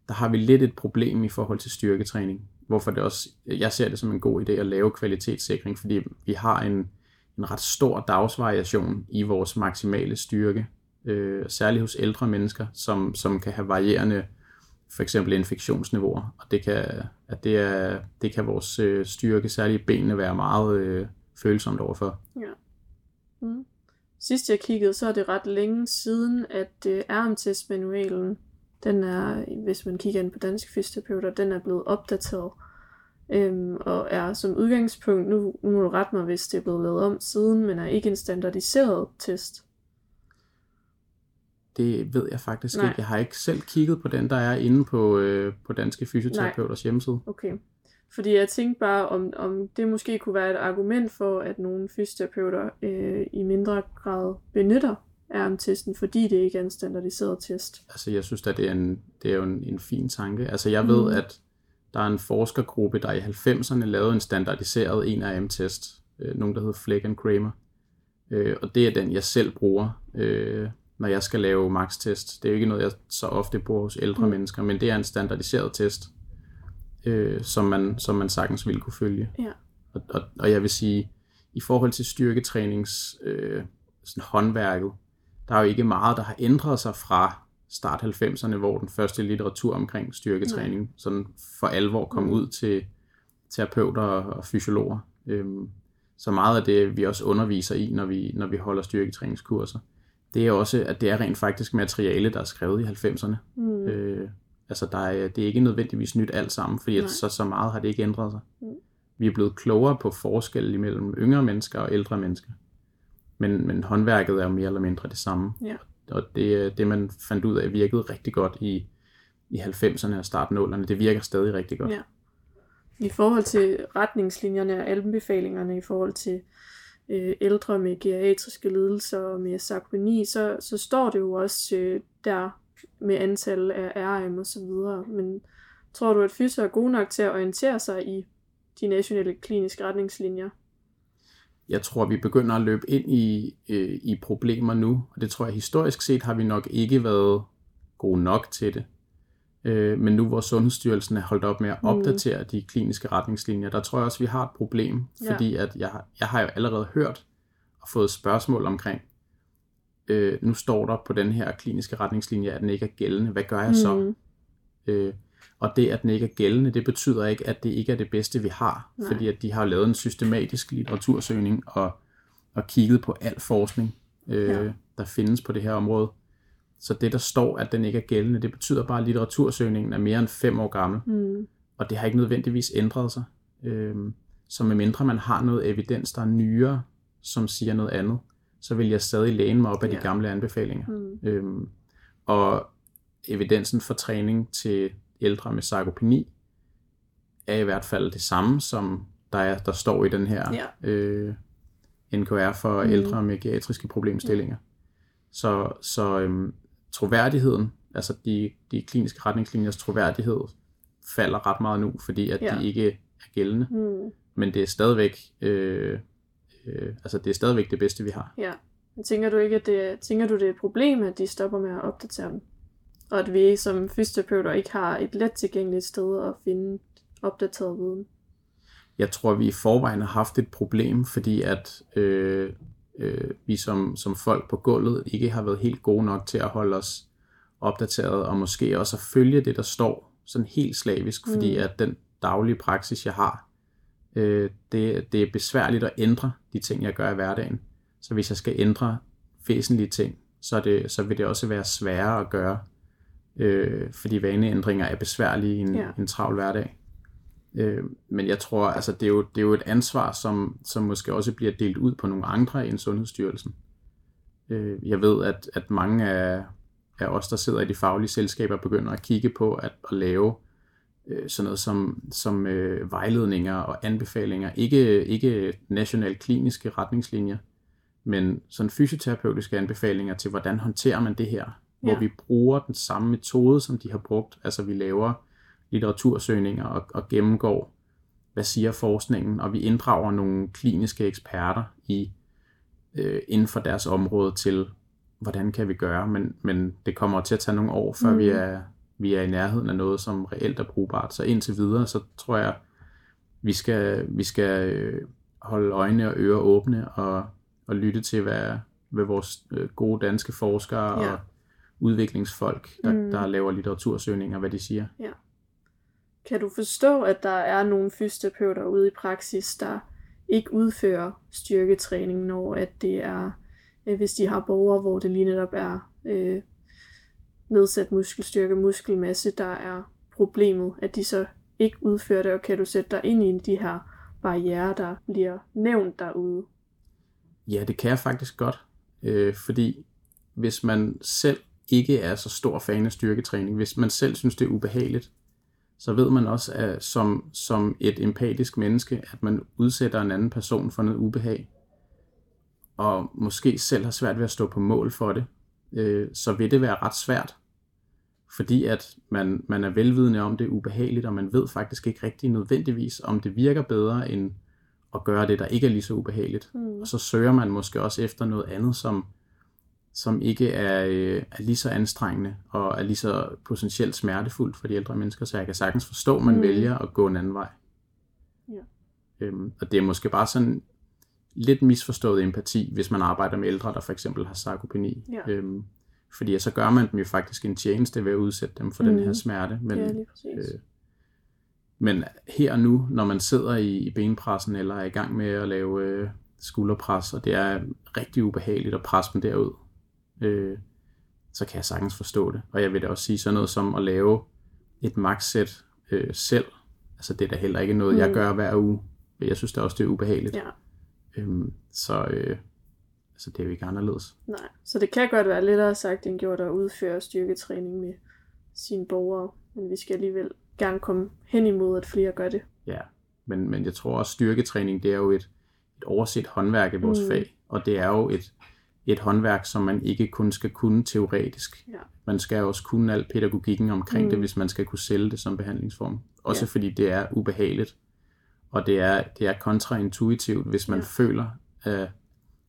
der har vi lidt et problem i forhold til styrketræning hvorfor det også, jeg ser det som en god idé at lave kvalitetssikring, fordi vi har en, en ret stor dagsvariation i vores maksimale styrke, øh, særligt hos ældre mennesker, som, som kan have varierende for eksempel infektionsniveauer, og det kan, at det, er, det kan vores øh, styrke, særligt benene, være meget øh, følsomt overfor. Ja. Mm. Sidst jeg kiggede, så er det ret længe siden, at øh, armtestmanualen den er, hvis man kigger ind på danske fysioterapeuter, den er blevet opdateret. Øhm, og er som udgangspunkt, nu, nu må du rette mig, hvis det er blevet lavet om siden, men er ikke en standardiseret test. Det ved jeg faktisk Nej. ikke. Jeg har ikke selv kigget på den, der er inde på, øh, på Danske Fysioterapeuters Nej. hjemmeside. Okay. Fordi jeg tænkte bare, om, om det måske kunne være et argument for, at nogle fysioterapeuter øh, i mindre grad benytter RM-testen, fordi det ikke er en standardiseret test. Altså jeg synes at det er, en, det er jo en, en fin tanke. Altså jeg mm. ved, at der er en forskergruppe, der i 90'erne lavede en standardiseret 1RM-test, øh, nogen der hedder Fleck and Kramer. Øh, og det er den, jeg selv bruger, øh, når jeg skal lave max-test. Det er jo ikke noget, jeg så ofte bruger hos ældre mm. mennesker, men det er en standardiseret test, øh, som, man, som man sagtens ville kunne følge. Ja. Og, og, og jeg vil sige, i forhold til styrketrænings øh, sådan håndværket, der er jo ikke meget, der har ændret sig fra start 90'erne, hvor den første litteratur omkring styrketræning Nej. sådan for alvor kom mm. ud til terapeuter og fysiologer. Øhm, så meget af det, vi også underviser i, når vi, når vi holder styrketræningskurser, det er også, at det er rent faktisk materiale, der er skrevet i 90'erne. Mm. Øh, altså, der er, det er ikke nødvendigvis nyt alt sammen, fordi at så, så meget har det ikke ændret sig. Mm. Vi er blevet klogere på forskel imellem yngre mennesker og ældre mennesker. Men, men håndværket er jo mere eller mindre det samme. Ja. Og det, det, man fandt ud af, virkede rigtig godt i, i 90'erne og starten 0'erne. Det virker stadig rigtig godt. Ja. I forhold til retningslinjerne og anbefalingerne i forhold til øh, ældre med geriatriske lidelser og med sarkopeni, så, så står det jo også øh, der med antal af RM og så videre. Men tror du, at fysio er god nok til at orientere sig i de nationale kliniske retningslinjer? Jeg tror, vi begynder at løbe ind i, øh, i problemer nu, og det tror jeg historisk set har vi nok ikke været gode nok til det. Øh, men nu hvor Sundhedsstyrelsen er holdt op med at mm. opdatere mm. de kliniske retningslinjer, der tror jeg også, vi har et problem, ja. fordi at jeg, jeg har jo allerede hørt og fået spørgsmål omkring, øh, nu står der på den her kliniske retningslinje, at den ikke er gældende. Hvad gør jeg så? Mm. Øh, og det, at den ikke er gældende, det betyder ikke, at det ikke er det bedste, vi har. Nej. Fordi at de har lavet en systematisk litteratursøgning og, og kigget på al forskning, øh, ja. der findes på det her område. Så det, der står, at den ikke er gældende, det betyder bare, at litteratursøgningen er mere end fem år gammel. Mm. Og det har ikke nødvendigvis ændret sig. Øhm, så medmindre man har noget evidens, der er nyere, som siger noget andet, så vil jeg stadig læne mig op af ja. de gamle anbefalinger. Mm. Øhm, og evidensen for træning til ældre med sarkopeni er i hvert fald det samme, som der, er, der står i den her ja. øh, NKR for mm. ældre med geriatriske problemstillinger. Mm. Så, så øhm, troværdigheden, altså de, de kliniske retningslinjers troværdighed, falder ret meget nu, fordi at ja. de ikke er gældende. Mm. Men det er stadigvæk, øh, øh, altså det er stadigvæk det bedste, vi har. Ja. Tænker du ikke, at det, tænker du, det er et problem, at de stopper med at opdatere dem? Og at vi som fysioterapeuter ikke har et let tilgængeligt sted at finde opdateret viden? Jeg tror, vi i forvejen har haft et problem, fordi at øh, øh, vi som, som folk på gulvet ikke har været helt gode nok til at holde os opdateret, og måske også at følge det, der står sådan helt slavisk, mm. fordi at den daglige praksis, jeg har, øh, det, det er besværligt at ændre de ting, jeg gør i hverdagen. Så hvis jeg skal ændre væsentlige ting, så, det, så vil det også være sværere at gøre, øh, fordi vaneændringer er besværlige i en, ja. en travl hverdag. Øh, men jeg tror, altså det er, jo, det er jo et ansvar, som, som måske også bliver delt ud på nogle andre end Sundhedsstyrelsen. Øh, jeg ved, at, at mange af, af os, der sidder i de faglige selskaber, begynder at kigge på at, at lave øh, sådan noget som, som øh, vejledninger og anbefalinger. Ikke, ikke nationale kliniske retningslinjer, men sådan fysioterapeutiske anbefalinger til, hvordan håndterer man det her, ja. hvor vi bruger den samme metode, som de har brugt. Altså vi laver litteratursøgninger og, og gennemgår, hvad siger forskningen, og vi inddrager nogle kliniske eksperter i øh, inden for deres område til, hvordan kan vi gøre, men, men det kommer til at tage nogle år, før mm. vi, er, vi er i nærheden af noget, som reelt er brugbart. Så indtil videre, så tror jeg, vi skal, vi skal øh, holde øjne og ører åbne og, og lytte til, hvad, hvad vores øh, gode danske forskere ja. og udviklingsfolk, der, mm. der laver litteratursøgninger, hvad de siger. Ja. Kan du forstå, at der er nogle fysioterapeuter ude i praksis, der ikke udfører styrketræning, når at det er, øh, hvis de har borgere, hvor det lige netop er øh, nedsat muskelstyrke, muskelmasse, der er problemet, at de så ikke udfører det, og kan du sætte dig ind i de her barriere, der bliver nævnt derude? Ja, det kan jeg faktisk godt, øh, fordi hvis man selv ikke er så stor fan af styrketræning, hvis man selv synes, det er ubehageligt, så ved man også, at som, som et empatisk menneske, at man udsætter en anden person for noget ubehag, og måske selv har svært ved at stå på mål for det, øh, så vil det være ret svært, fordi at man, man er velvidende om, det er ubehageligt, og man ved faktisk ikke rigtig nødvendigvis, om det virker bedre end at gøre det, der ikke er lige så ubehageligt. Mm. Og så søger man måske også efter noget andet, som som ikke er, øh, er lige så anstrengende og er lige så potentielt smertefuldt for de ældre mennesker, så jeg kan sagtens forstå, at man mm. vælger at gå en anden vej. Ja. Øhm, og det er måske bare sådan lidt misforstået empati, hvis man arbejder med ældre, der for eksempel har sarkopeni. Ja. Øhm, Fordi så gør man dem jo faktisk en tjeneste ved at udsætte dem for mm. den her smerte. Men, ja. Øh, men her og nu, når man sidder i, i benpressen eller er i gang med at lave øh, skulderpres, og det er rigtig ubehageligt at presse dem derud, øh, så kan jeg sagtens forstå det. Og jeg vil da også sige sådan noget som at lave et maxsæt øh, selv. Altså det er da heller ikke noget, mm. jeg gør hver uge. Jeg synes da også, det er ubehageligt. Ja. Øhm, så øh, altså, det er jo ikke anderledes. Nej, så det kan godt være lettere sagt end gjort at udføre styrketræning med sine borgere, men vi skal alligevel gerne komme hen imod, at flere gør det. Ja, men, men jeg tror også, styrketræning, det er jo et, et overset håndværk i vores mm. fag, og det er jo et, et håndværk, som man ikke kun skal kunne teoretisk. Ja. Man skal også kunne al pædagogikken omkring mm. det, hvis man skal kunne sælge det som behandlingsform. Også ja. fordi det er ubehageligt, og det er, det er kontraintuitivt, hvis man ja. føler, øh,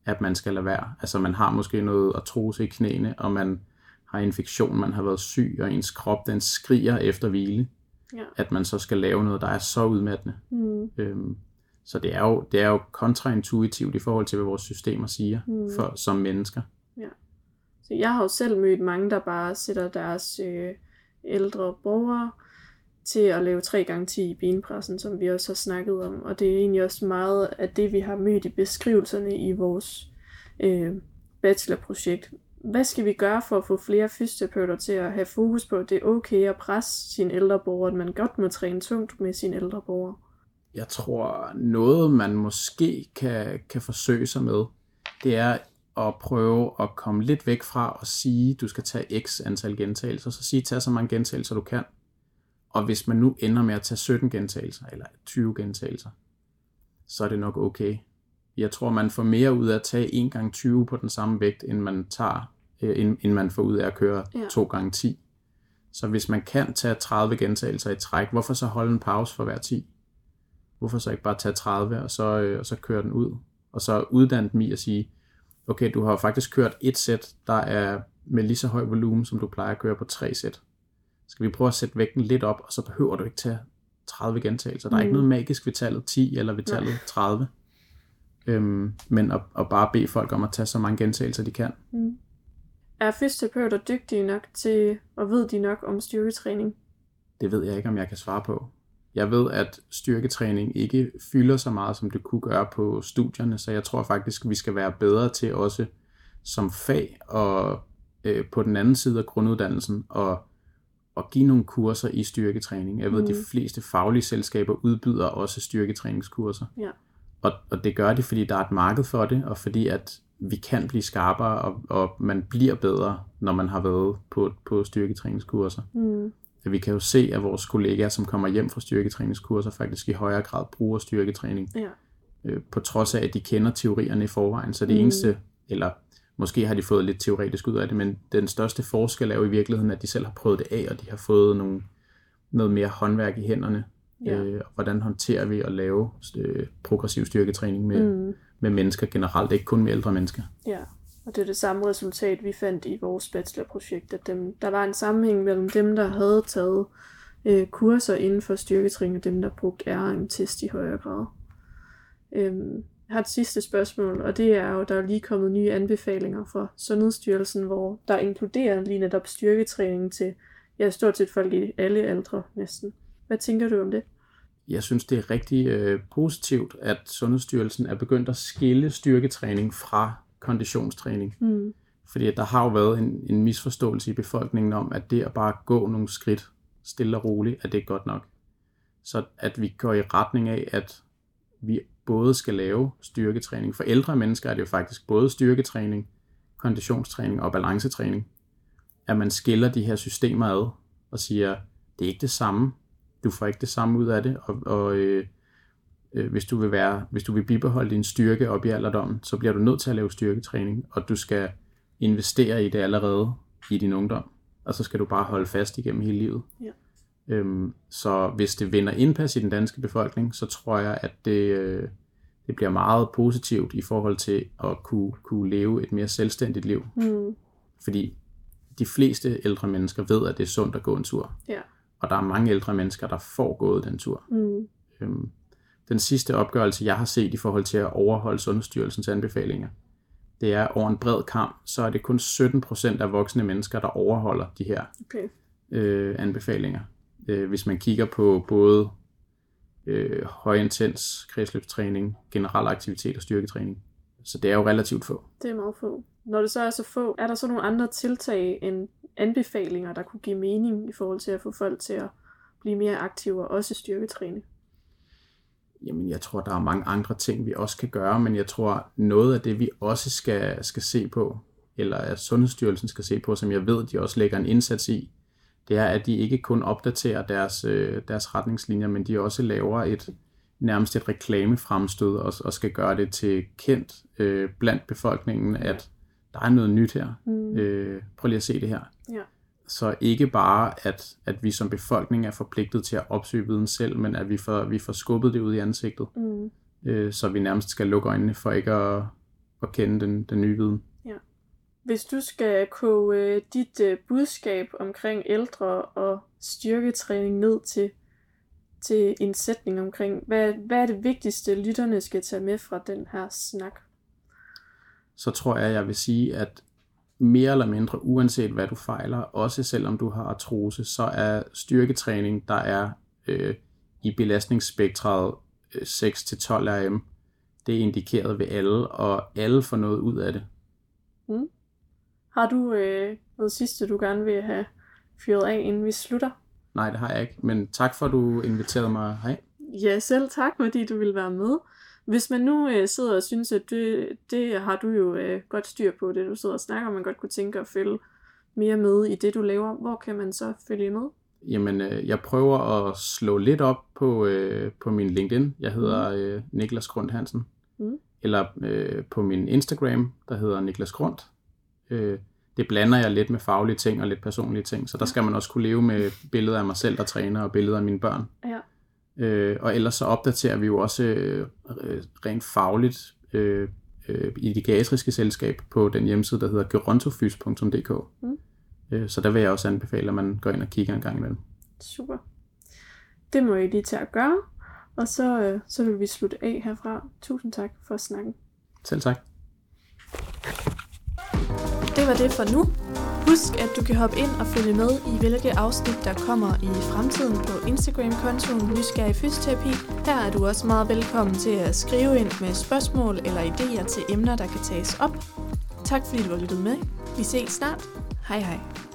at man skal lade være. Altså man har måske noget artrose i knæene, og man har infektion, man har været syg, og ens krop den skriger efter hvile. Ja. At man så skal lave noget, der er så udmattende. Mm. Øhm, så det er, jo, det er jo kontraintuitivt i forhold til, hvad vores systemer siger mm. for, som mennesker. Ja. Så jeg har jo selv mødt mange, der bare sætter deres øh, ældre borgere til at lave 3x10 i benpressen, som vi også har snakket om. Og det er egentlig også meget af det, vi har mødt i beskrivelserne i vores øh, bachelorprojekt. Hvad skal vi gøre for at få flere fysioterapeuter til at have fokus på, at det er okay at presse sine ældre borgere, at man godt må træne tungt med sine ældre borgere? Jeg tror, noget man måske kan, kan forsøge sig med, det er at prøve at komme lidt væk fra at sige, du skal tage x antal gentagelser, så sige, tag så mange gentagelser du kan. Og hvis man nu ender med at tage 17 gentagelser, eller 20 gentagelser, så er det nok okay. Jeg tror, man får mere ud af at tage 1 gange 20 på den samme vægt, end man tager, øh, end, end man får ud af at køre ja. 2 gange 10. Så hvis man kan tage 30 gentagelser i træk, hvorfor så holde en pause for hver 10? Hvorfor så ikke bare tage 30, og så, øh, og så køre den ud? Og så uddanne dem i at sige, okay, du har faktisk kørt et sæt, der er med lige så høj volumen, som du plejer at køre på tre sæt skal vi prøve at sætte vægten lidt op, og så behøver du ikke tage 30 gentagelser. Der er mm. ikke noget magisk ved tallet 10 eller ved tallet Nej. 30. Øhm, men at, at bare bede folk om at tage så mange gentagelser, de kan. Mm. Er fysioterapeuter dygtige nok til, og ved de nok om styrketræning? Det ved jeg ikke, om jeg kan svare på. Jeg ved, at styrketræning ikke fylder så meget, som det kunne gøre på studierne, så jeg tror faktisk, vi skal være bedre til også som fag og øh, på den anden side af grunduddannelsen og at give nogle kurser i styrketræning. Jeg ved, mm. at de fleste faglige selskaber udbyder også styrketræningskurser. Ja. Og, og det gør de, fordi der er et marked for det, og fordi at vi kan blive skarpere, og, og man bliver bedre, når man har været på, på styrketræningskurser. Mm. Vi kan jo se, at vores kollegaer, som kommer hjem fra styrketræningskurser, faktisk i højere grad bruger styrketræning. Ja. Øh, på trods af, at de kender teorierne i forvejen. Så det mm. eneste, eller Måske har de fået lidt teoretisk ud af det, men den største forskel er jo i virkeligheden, at de selv har prøvet det af, og de har fået nogle, noget mere håndværk i hænderne. Ja. Øh, og hvordan håndterer vi at lave øh, progressiv styrketræning med, mm. med mennesker generelt, ikke kun med ældre mennesker. Ja, og det er det samme resultat, vi fandt i vores bachelorprojekt, at dem, der var en sammenhæng mellem dem, der havde taget øh, kurser inden for styrketræning, og dem, der brugte RM-test i højere grad. Øhm, jeg har et sidste spørgsmål, og det er jo, der er lige kommet nye anbefalinger fra Sundhedsstyrelsen, hvor der inkluderer lige netop styrketræning til ja, stort set folk i alle aldre næsten. Hvad tænker du om det? Jeg synes, det er rigtig øh, positivt, at Sundhedsstyrelsen er begyndt at skille styrketræning fra konditionstræning. Mm. Fordi der har jo været en, en misforståelse i befolkningen om, at det at bare gå nogle skridt stille og roligt, at det er godt nok. Så at vi går i retning af, at vi både skal lave styrketræning. For ældre mennesker er det jo faktisk både styrketræning, konditionstræning og balancetræning. At man skiller de her systemer ad og siger, det er ikke det samme. Du får ikke det samme ud af det, og, og øh, øh, hvis, du vil være, hvis du vil bibeholde din styrke op i alderdommen, så bliver du nødt til at lave styrketræning, og du skal investere i det allerede i din ungdom, og så skal du bare holde fast igennem hele livet. Ja. Øhm, så hvis det vinder indpas i den danske befolkning, så tror jeg, at det, øh, det bliver meget positivt i forhold til at kunne, kunne leve et mere selvstændigt liv. Mm. Fordi de fleste ældre mennesker ved, at det er sundt at gå en tur. Ja. Og der er mange ældre mennesker, der får gået den tur. Mm. Øhm, den sidste opgørelse, jeg har set i forhold til at overholde Sundhedsstyrelsens anbefalinger, det er over en bred kamp, så er det kun 17% af voksne mennesker, der overholder de her Okay. øh, anbefalinger. Øh, hvis man kigger på både øh, højintens kredsløbstræning, generel aktivitet og styrketræning. Så det er jo relativt få. Det er meget få. Når det så er så få, er der så nogle andre tiltag end anbefalinger, der kunne give mening i forhold til at få folk til at blive mere aktive og også styrketræne? Jamen, jeg tror, der er mange andre ting, vi også kan gøre, men jeg tror, noget af det, vi også skal, skal se på, eller at Sundhedsstyrelsen skal se på, som jeg ved, de også lægger en indsats i, det er, at de ikke kun opdaterer deres, øh, deres retningslinjer, men de også laver et nærmest et reklamefremstød og, og skal gøre det til kendt øh, blandt befolkningen, at der er noget nyt her. Mm. Øh, prøv lige at se det her. Ja. Så ikke bare, at, at vi som befolkning er forpligtet til at opsøge viden selv, men at vi får, vi får skubbet det ud i ansigtet, Mm. øh, så vi nærmest skal lukke øjnene for ikke at, at kende den, den nye viden. Hvis du skal koge øh, dit øh, budskab omkring ældre og styrketræning ned til, til en sætning omkring, hvad, hvad er det vigtigste, lytterne skal tage med fra den her snak? Så tror jeg, jeg vil sige, at mere eller mindre, uanset hvad du fejler, også selvom du har artrose, så er styrketræning, der er øh, i belastningsspektret øh, 6-12 RM, det er indikeret ved alle, og alle får noget ud af det. Har du øh, noget sidste, du gerne vil have fyret af, inden vi slutter? Nej, det har jeg ikke, men tak for, at du inviterede mig hej. Ja, selv tak, fordi du vil være med. Hvis man nu øh, sidder og synes, at det, det har du jo øh, godt styr på, det du sidder og snakker, og man godt kunne tænke at følge mere med i det, du laver, hvor kan man så følge med? Jamen, øh, jeg prøver at slå lidt op på, øh, på min LinkedIn. Jeg hedder øh, Niklas Grund Hansen. Mm. Eller øh, på min Instagram, der hedder Niklas Grund. Øh, det blander jeg lidt med faglige ting og lidt personlige ting, så der skal man også kunne leve med billeder af mig selv, der træner, og billeder af mine børn. Ja. Øh, og ellers så opdaterer vi jo også øh, øh, rent fagligt øh, øh, i det geriatriske selskab på den hjemmeside, der hedder gerontofys.dk. Mm. Øh, så der vil jeg også anbefale, at man går ind og kigger en gang imellem. Super. Det må I lige til at gøre. Og så, øh, så vil vi slutte af herfra. Tusind tak for snakken. Selv tak. Det var det for nu. Husk, at du kan hoppe ind og følge med i, hvilke afsnit der kommer i fremtiden på Instagram-kontoen Nysgerrig Fysioterapi. Her er du også meget velkommen til at skrive ind med spørgsmål eller idéer til emner, der kan tages op. Tak fordi du har lyttet med. Vi ses snart. Hej hej.